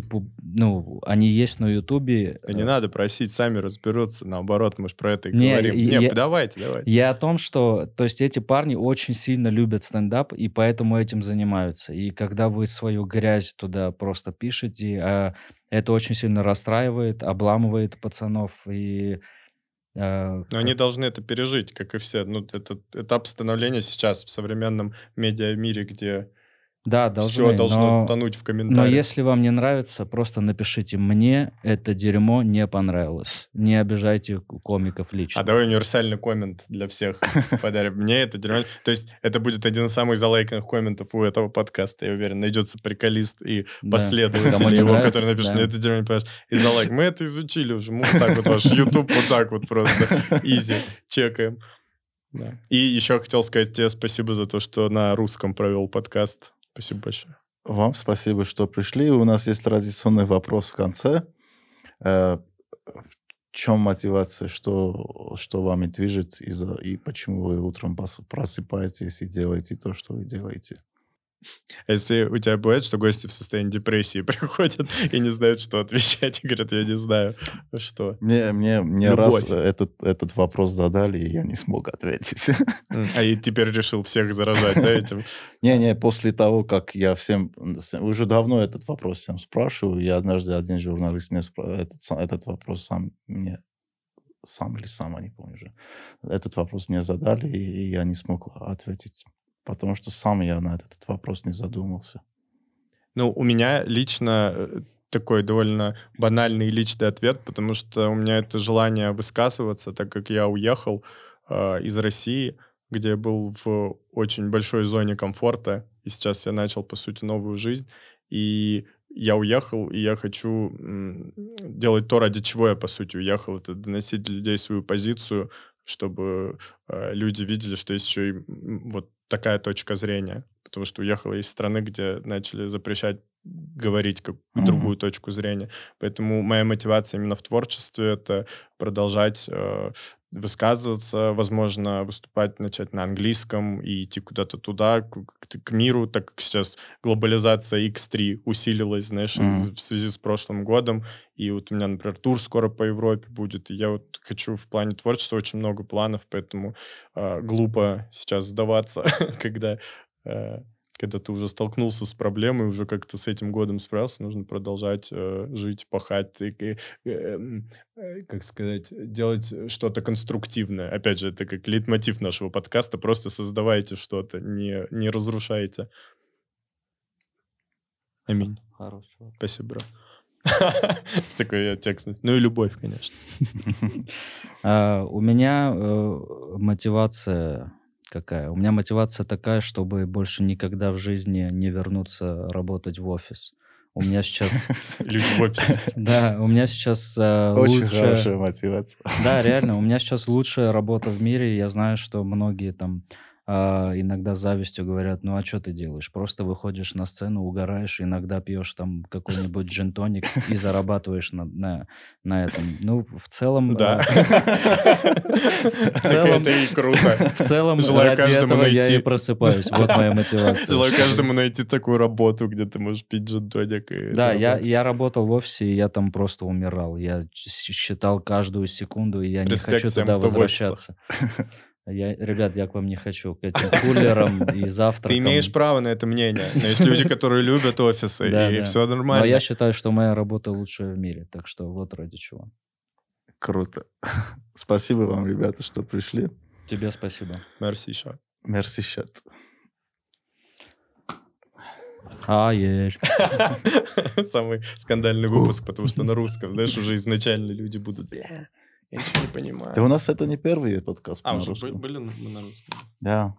они, ну, они есть на Ютубе. Да не э, надо просить, сами разберутся. Наоборот, мы же про это и Не, говорим. я- Не, я- давайте, давайте. Я о том, что, то есть эти парни очень сильно любят стендап и поэтому этим занимаются. И когда вы свою грязь туда просто пишете, а, это очень сильно расстраивает, обламывает пацанов и э, Но они должны это пережить, как и все. Ну, это этап становления сейчас в современном медиамире, где да, все должны, должно но, тонуть в но комментариях. если вам не нравится, просто напишите мне это дерьмо не понравилось. Не обижайте комиков лично. А давай универсальный коммент для всех подарим. Мне это дерьмо. То есть это будет один из самых залайканных комментов у этого подкаста. Я уверен, найдется приколист и последователи его, напишут, да. мне это дерьмо не понравилось. И залайк. Мы это изучили уже. Мы вот так вот ваш YouTube вот так вот просто изи чекаем. Да. И еще хотел сказать тебе спасибо за то, что на русском провел подкаст. Спасибо большое. Вам спасибо, что пришли. У нас есть традиционный вопрос в конце. Э, В чем мотивация, что, что вами движет и, за- и почему вы утром просыпаетесь и делаете то, что вы делаете? А если у тебя бывает, что гости в состоянии депрессии приходят и не знают, что отвечать, и говорят, я не знаю, что. Мне, мне, мне раз этот, этот вопрос задали, и я не смог ответить. А и теперь решил всех заражать, да, этим? Не-не, после того, как я всем... Уже давно этот вопрос всем спрашиваю, я однажды один журналист мне спра- этот, этот вопрос сам мне... Сам или сама, не помню уже. Этот вопрос мне задали, и я не смог ответить. Потому что сам я на этот вопрос не задумался. Ну, у меня лично э, такой довольно банальный личный ответ, потому что у меня это желание высказываться, так как я уехал э, из России, где я был в очень большой зоне комфорта, и сейчас я начал, по сути, новую жизнь, и я уехал, и я хочу делать то, ради чего я, по сути, уехал, это доносить до людей свою позицию, чтобы э, люди видели, что есть еще и вот такая точка зрения. Потому что уехал из страны, где начали запрещать говорить как Мгм. другую точку зрения. Поэтому моя мотивация именно в творчестве это продолжать э, высказываться, возможно, выступать, начать на английском и идти куда-то туда, к, к- миру, так как сейчас глобализация X3 усилилась, знаешь, из- в связи с прошлым годом. И вот у меня, например, тур скоро по Европе будет. И я вот хочу в плане творчества очень много планов, поэтому э, глупо сейчас сдаваться, когда, э, когда ты уже столкнулся с проблемой, уже как-то с этим годом справился, нужно продолжать э, жить, пахать, и, и, э, э, как сказать, делать что-то конструктивное. Опять же, это как лейтмотив нашего подкаста, просто создавайте что-то, не, не разрушайте. Аминь. Хорошего. Спасибо, брат. Такой я текст. Ну и любовь, конечно. А, у меня э, мотивация какая? У меня мотивация такая, чтобы больше никогда в жизни не вернуться работать в офис. У меня сейчас, Люди в офисе. да, у меня сейчас э, Очень хорошая мотивация. Да, реально, у меня сейчас лучшая работа в мире. Я знаю, что многие там а, иногда с завистью говорят, ну а что ты делаешь? Просто выходишь на сцену, угораешь, иногда пьешь там какой-нибудь джин-тоник и зарабатываешь на, на, на этом. Ну, в целом... Да. а, В целом- Это и круто. В целом, Желаю ради каждому этого я найти. и просыпаюсь. Вот моя мотивация. Желаю каждому найти такую работу, где ты можешь пить джин-тоник и Да, я, я работал в офисе, и я там просто умирал. Я считал каждую секунду, и я не Респект хочу всем, туда возвращаться. Я, ребят, я к вам не хочу. К этим кулерам и завтракам. Ты имеешь право на это мнение. Но есть люди, которые любят офисы, Да, и да. все Но нормально. я считаю, что моя работа лучшая в мире. Так что вот ради чего. Круто. Спасибо вам, ребята, что пришли. Тебе спасибо. Мерси еще. Мерси счет. А, ешь. Самый скандальный выпуск, потому что на русском, знаешь, уже изначально люди будут, бля, я ничего не понимаю. Да у нас это не первый подкаст А, уже бы- были на мы на русском? Да.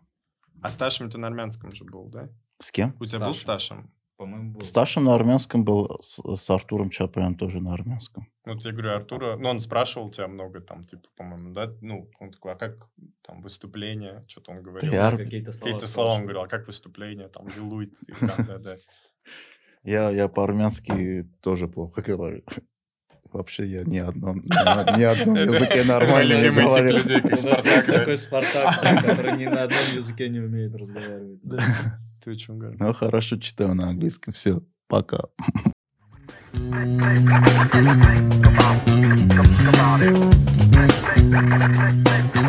А Сташем ты на армянском же был, да? С кем? У тебя был Сташем? По-моему, С Ташем на армянском был, с, с Артуром Чапаем тоже на армянском. Ну, вот я говорю, Артура, ну, он спрашивал тебя много там, типа, по-моему, да? Ну, он такой, а как там выступление? Что-то он говорил. Я ар- какие-то слова. Какие-то слова он говорил, а как выступление? Там, вилует, и там, да, да. Я, я по-армянски тоже плохо говорю. Вообще я ни одном, ни одном языке нормально не говорю. как Спартак, да. Спартак, который ни на одном языке не умеет разговаривать. Ты о чем говоришь? Ну, хорошо читаю на английском. Все, пока. Come on.